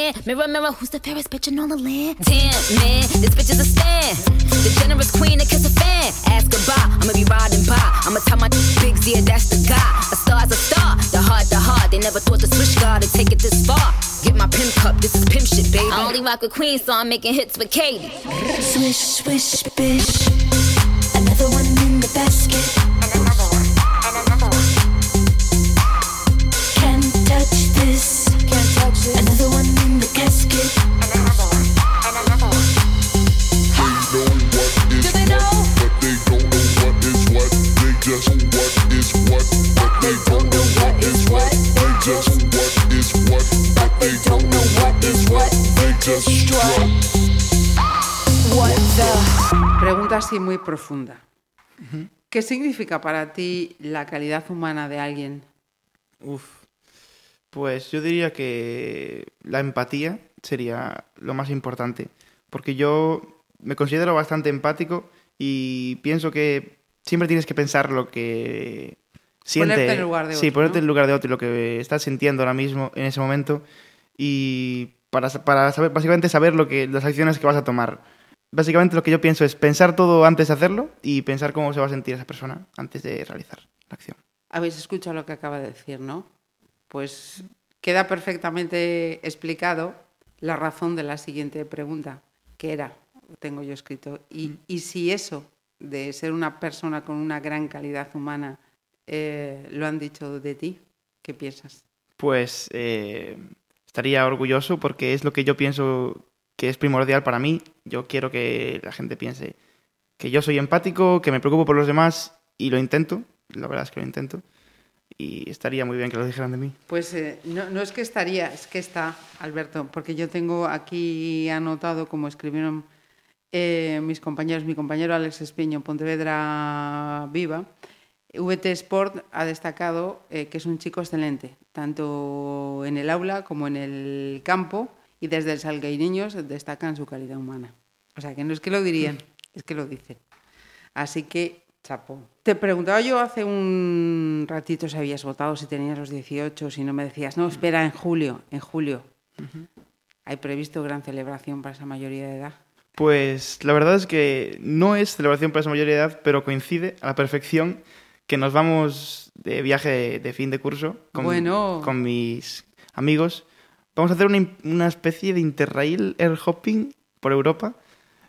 Tan. Mirror, mirror, who's the fairest bitch in all the land? Damn, man, this bitch is a stan. The generous queen that kiss a fan. Ask bye, I'ma be riding by. I'ma tell my big yeah, that's the guy. A star's a star. The heart, the heart. They never thought the switch guard would take it this far. Get my pimp cup, this is pimp shit, baby. I only rock with Queen, so I'm making hits with Katie. Swish, swish, bish. Another one Pregunta así muy profunda. ¿Qué significa para ti la calidad humana de alguien? Uf. Pues yo diría que la empatía sería lo más importante. Porque yo me considero bastante empático y pienso que siempre tienes que pensar lo que siente. Ponerte en el lugar de Sí, otro, ponerte ¿no? en el lugar de otro y lo que estás sintiendo ahora mismo en ese momento. Y para, para saber, básicamente saber lo que, las acciones que vas a tomar. Básicamente lo que yo pienso es pensar todo antes de hacerlo y pensar cómo se va a sentir esa persona antes de realizar la acción. Habéis escuchado lo que acaba de decir, ¿no? Pues queda perfectamente explicado la razón de la siguiente pregunta, que era, tengo yo escrito, y, y si eso de ser una persona con una gran calidad humana eh, lo han dicho de ti, ¿qué piensas? pues eh, estaría orgulloso porque es lo que yo pienso que es primordial para mí. Yo quiero que la gente piense que yo soy empático, que me preocupo por los demás y lo intento. La verdad es que lo intento. Y estaría muy bien que lo dijeran de mí. Pues eh, no, no es que estaría, es que está, Alberto, porque yo tengo aquí anotado, como escribieron eh, mis compañeros, mi compañero Alex Espiño Pontevedra Viva, VT Sport ha destacado eh, que es un chico excelente, tanto en el aula como en el campo, y desde el Salgueiriños destacan su calidad humana. O sea, que no es que lo dirían, es que lo dicen. Así que, chapo. Te preguntaba yo hace un ratito si habías votado, si tenías los 18, si no me decías, no, espera, en julio, en julio. ¿Hay previsto gran celebración para esa mayoría de edad? Pues la verdad es que no es celebración para esa mayoría de edad, pero coincide a la perfección que nos vamos de viaje de, fin de curso con, Bueno. con mis amigos. Vamos a hacer una, una especie de interrail air hopping por Europa.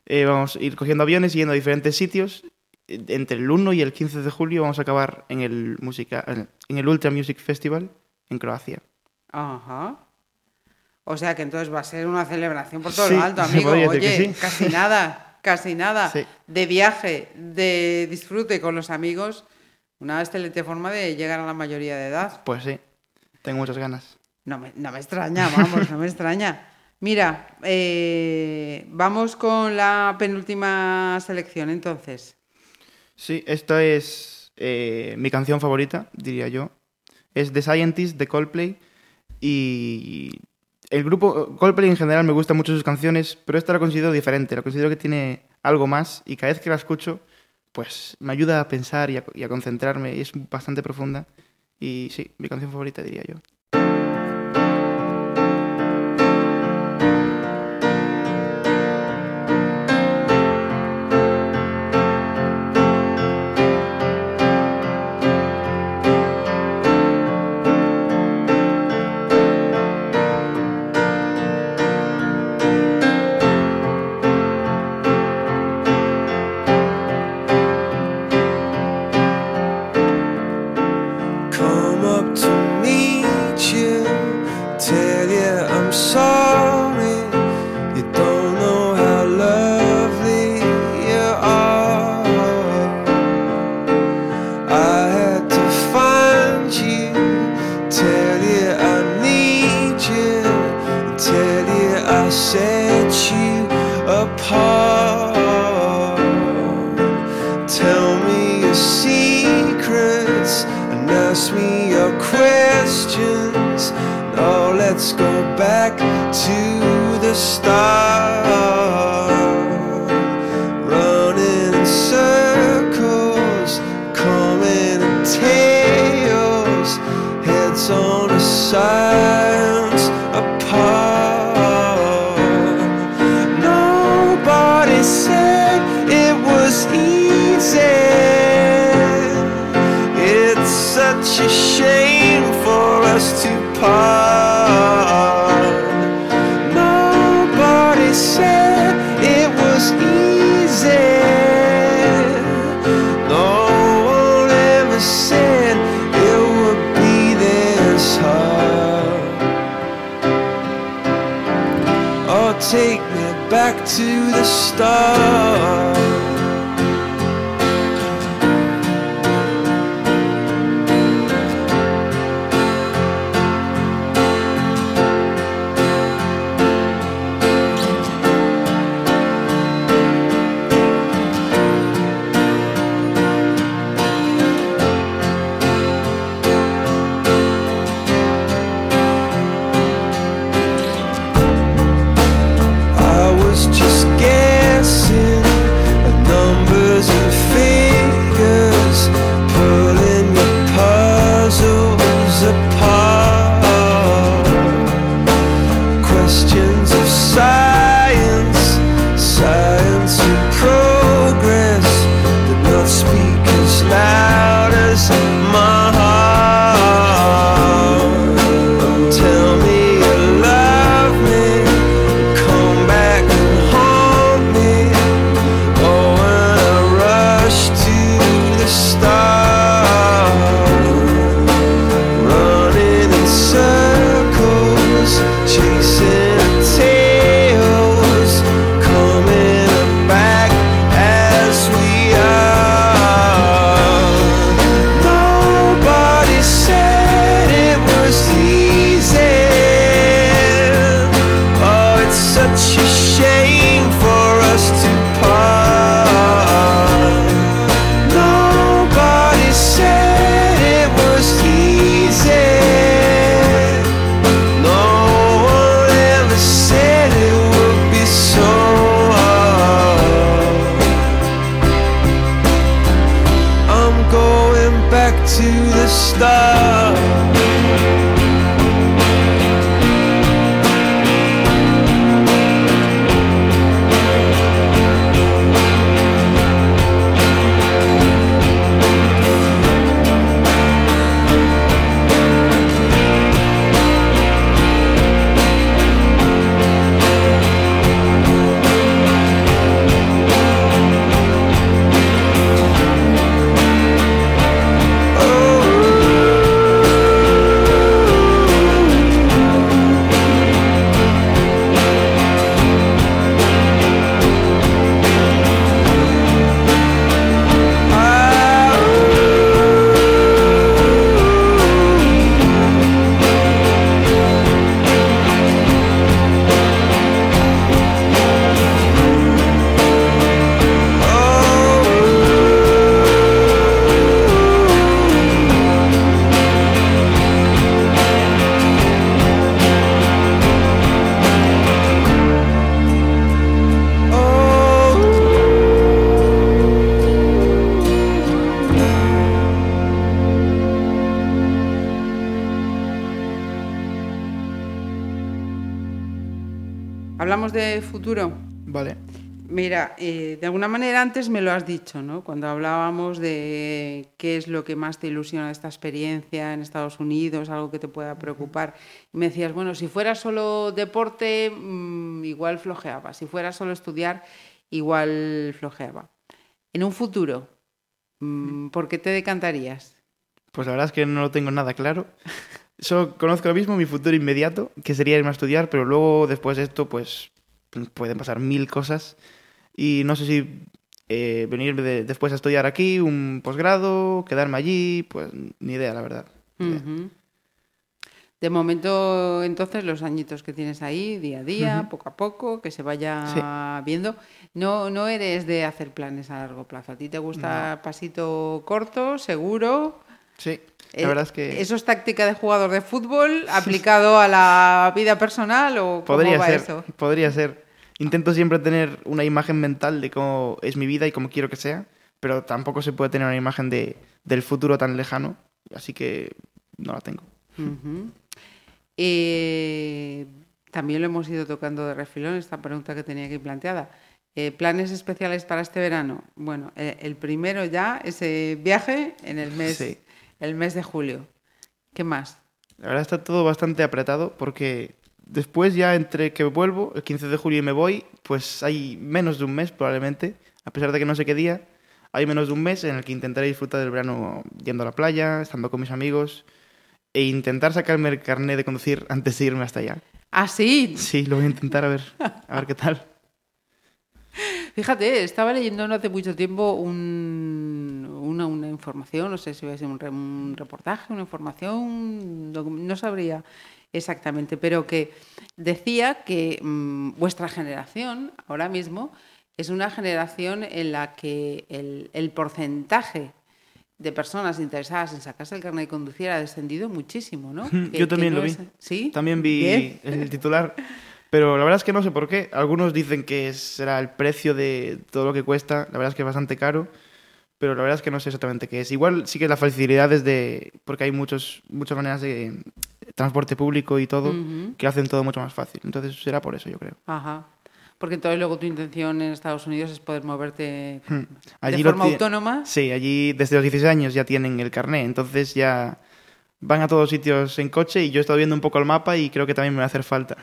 Eh, vamos a ir cogiendo aviones y yendo a diferentes sitios. Eh, Entre el 1 y el 15 de julio vamos a acabar en el, música, en el Ultra Music Festival en Croacia. Ajá. O sea que entonces va a ser una celebración por todo Sí, lo alto, amigo. Oye, sí. casi nada, casi nada. Sí. De viaje, de disfrute con los amigos, una excelente forma de llegar a la mayoría de edad. Pues sí, tengo muchas ganas. No me, no me extraña, vamos, no me extraña. Mira, eh, vamos con la penúltima selección entonces. Sí, esta es eh, mi canción favorita, diría yo. Es The Scientist de Coldplay. Y el grupo Coldplay en general me gustan mucho sus canciones, pero esta la considero diferente. La considero que tiene algo más y cada vez que la escucho, pues me ayuda a pensar y a, y a concentrarme. Y es bastante profunda. Y sí, mi canción favorita, diría yo. The to the start. Dicho, ¿no? Cuando hablábamos de qué es lo que más te ilusiona de esta experiencia en Estados Unidos, algo que te pueda preocupar. Y me decías, bueno, si fuera solo deporte, mm, igual flojeaba. Si fuera solo estudiar, igual flojeaba. En un futuro, mm, ¿por qué te decantarías? Pues la verdad es que no lo tengo nada claro. Solo conozco ahora mismo mi futuro inmediato, que sería irme a estudiar, pero luego después de esto, pues pueden pasar mil cosas. Y no sé si eh, venir de- después a estudiar aquí, un posgrado, quedarme allí, pues ni idea, la verdad. Idea. De momento, entonces, los añitos que tienes ahí, día a día, poco a poco, que se vaya viendo. No, no eres de hacer planes a largo plazo. A ti te gusta pasito corto, seguro. Sí, Eh, la verdad es que ¿Eso es táctica de jugador de fútbol aplicado a la vida personal o cómo podría va ser, eso? podría ser. Intento siempre tener una imagen mental de cómo es mi vida y cómo quiero que sea, pero tampoco se puede tener una imagen de, del futuro tan lejano, así que no la tengo. Eh, también lo hemos ido tocando de refilón, esta pregunta que tenía aquí planteada. Eh, ¿Planes especiales para este verano? Bueno, eh, el primero ya, ese viaje en el mes, Sí. el mes de julio. ¿Qué más? La verdad está todo bastante apretado porque después ya entre que vuelvo, el 15 de julio y me voy, pues hay menos de un mes probablemente, a pesar de que no sé qué día, hay menos de un mes en el que intentaré disfrutar del verano yendo a la playa, estando con mis amigos e intentar sacarme el carnet de conducir antes de irme hasta allá. ¿Ah, sí? Sí, lo voy a intentar a ver, a ver qué tal. Fíjate, estaba leyendo no hace mucho tiempo un- una, una información, no sé si va a ser un, re- un reportaje, una información, no, no sabría exactamente, pero que decía que mm, vuestra generación ahora mismo es una generación en la que el, el porcentaje de personas interesadas en sacarse el carnet de conducir ha descendido muchísimo, ¿no? Yo que también no lo vi. es- ¿Sí? También vi el titular. Pero la verdad es que no sé por qué. Algunos dicen que será el precio de todo lo que cuesta. La verdad es que es bastante caro. Pero la verdad es que no sé exactamente qué es. Igual sí que la facilidad es de... Porque hay muchos, muchas maneras de transporte público y todo que hacen todo mucho más fácil. Entonces será por eso, yo creo. Ajá. Porque entonces luego tu intención en Estados Unidos es poder moverte Hmm. de Allí forma autónoma. Sí, allí desde los 16 años ya tienen el carné. Entonces ya van a todos sitios en coche y yo he estado viendo un poco el mapa y creo que también me va a hacer falta.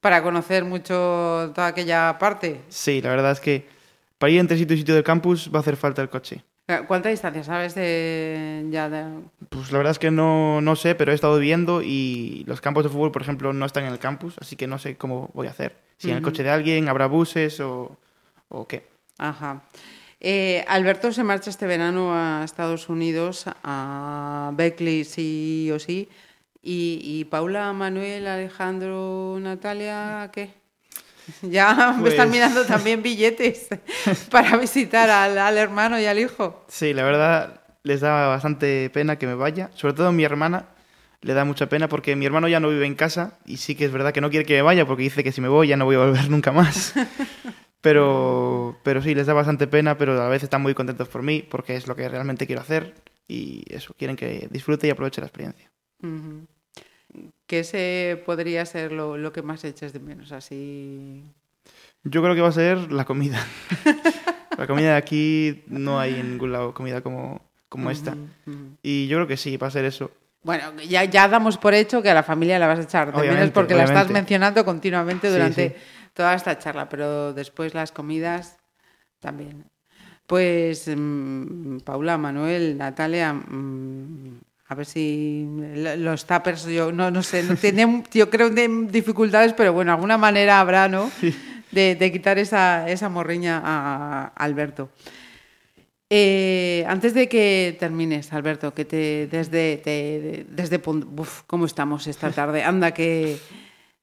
Para conocer mucho toda aquella parte. Sí, la verdad es que para ir entre sitio y sitio del campus va a hacer falta el coche. Eh, ¿Cuánta distancia sabes de ya de... Pues la verdad es que no, no sé, pero he estado viendo y los campos de fútbol, por ejemplo, no están en el campus, así que no sé cómo voy a hacer. Si en el coche de alguien habrá buses o, o qué. Ajá. Eh, Alberto se marcha este verano a Estados Unidos, a Beckley sí o sí. Y, y Paula, Manuel, Alejandro, Natalia, ¿qué? Ya me están Pues- mirando también billetes para visitar al, al hermano y al hijo. Sí, la verdad les da bastante pena que me vaya, sobre todo a mi hermana le da mucha pena porque mi hermano ya no vive en casa y sí que es verdad que no quiere que me vaya porque dice que si me voy ya no voy a volver nunca más. Pero, pero sí, les da bastante pena, pero a la vez están muy contentos por mí porque es lo que realmente quiero hacer y eso, quieren que disfrute y aproveche la experiencia. Ujú. ¿Qué ese podría ser lo, lo que más eches de menos? Así. Yo creo que va a ser la comida. la comida de aquí no hay en ningún lado comida como, como esta. Y yo creo que sí, va a ser eso. Bueno, ya, ya damos por hecho que a la familia la vas a echar de menos Obviamente, porque la estás mencionando continuamente durante sí. toda esta charla, pero después las comidas también. Pues mm, Paula, Manuel, Natalia, mm, a ver si lo- los tappers, yo no, no sé, no tienen, yo creo que tienen dificultades, pero bueno, alguna manera habrá, ¿no? De, de quitar esa, esa morriña a Alberto. Eh, antes de que termines, Alberto, que te desde te- desde uf, cómo estamos esta tarde, anda que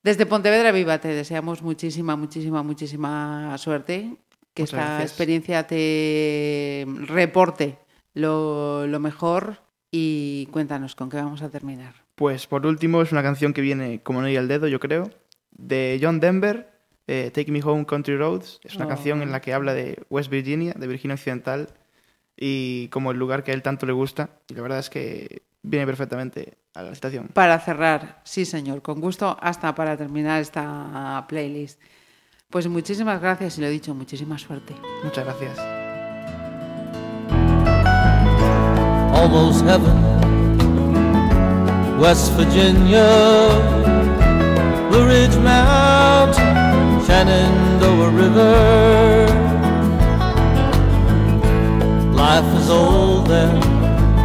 desde Pontevedra Viva te deseamos muchísima, muchísima, muchísima suerte, que Muchas esta gracias. experiencia te reporte lo, lo mejor y cuéntanos con qué vamos a terminar. Pues por último es una canción que viene como no al dedo, yo creo, de John Denver, eh, Take Me Home Country Roads. Es una Oh. canción en la que habla de West Virginia, de Virginia Occidental, y como el lugar que a él tanto le gusta. Y la verdad es que viene perfectamente a la situación. Para cerrar, sí señor, con gusto, hasta para terminar esta playlist. Pues muchísimas gracias y lo dicho, muchísima suerte. Muchas gracias. Almost heaven. West Virginia, Blue Ridge Mountain, Shenandoah River. Life is old there,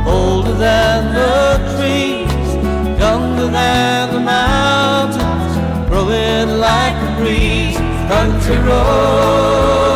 older than the trees, younger than the mountains, growing like a breeze. Country roads,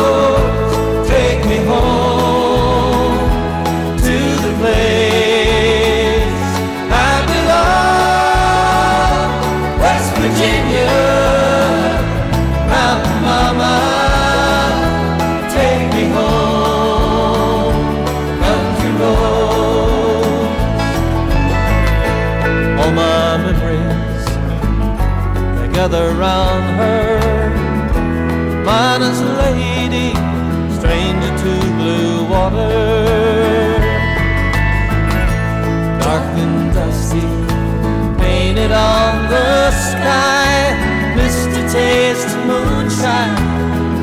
gather round her. Minus lady, stranger to blue water dark and dusty, painted on the sky. Misty taste moonshine,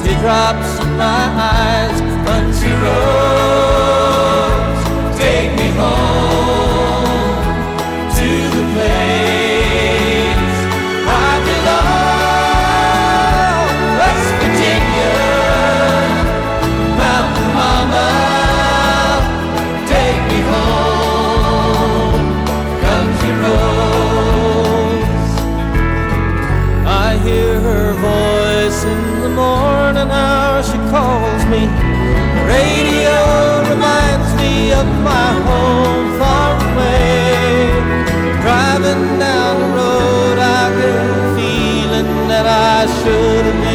teardrops in my eyes. Country roads, my home far away. Driving down the road, I get a feeling that I should have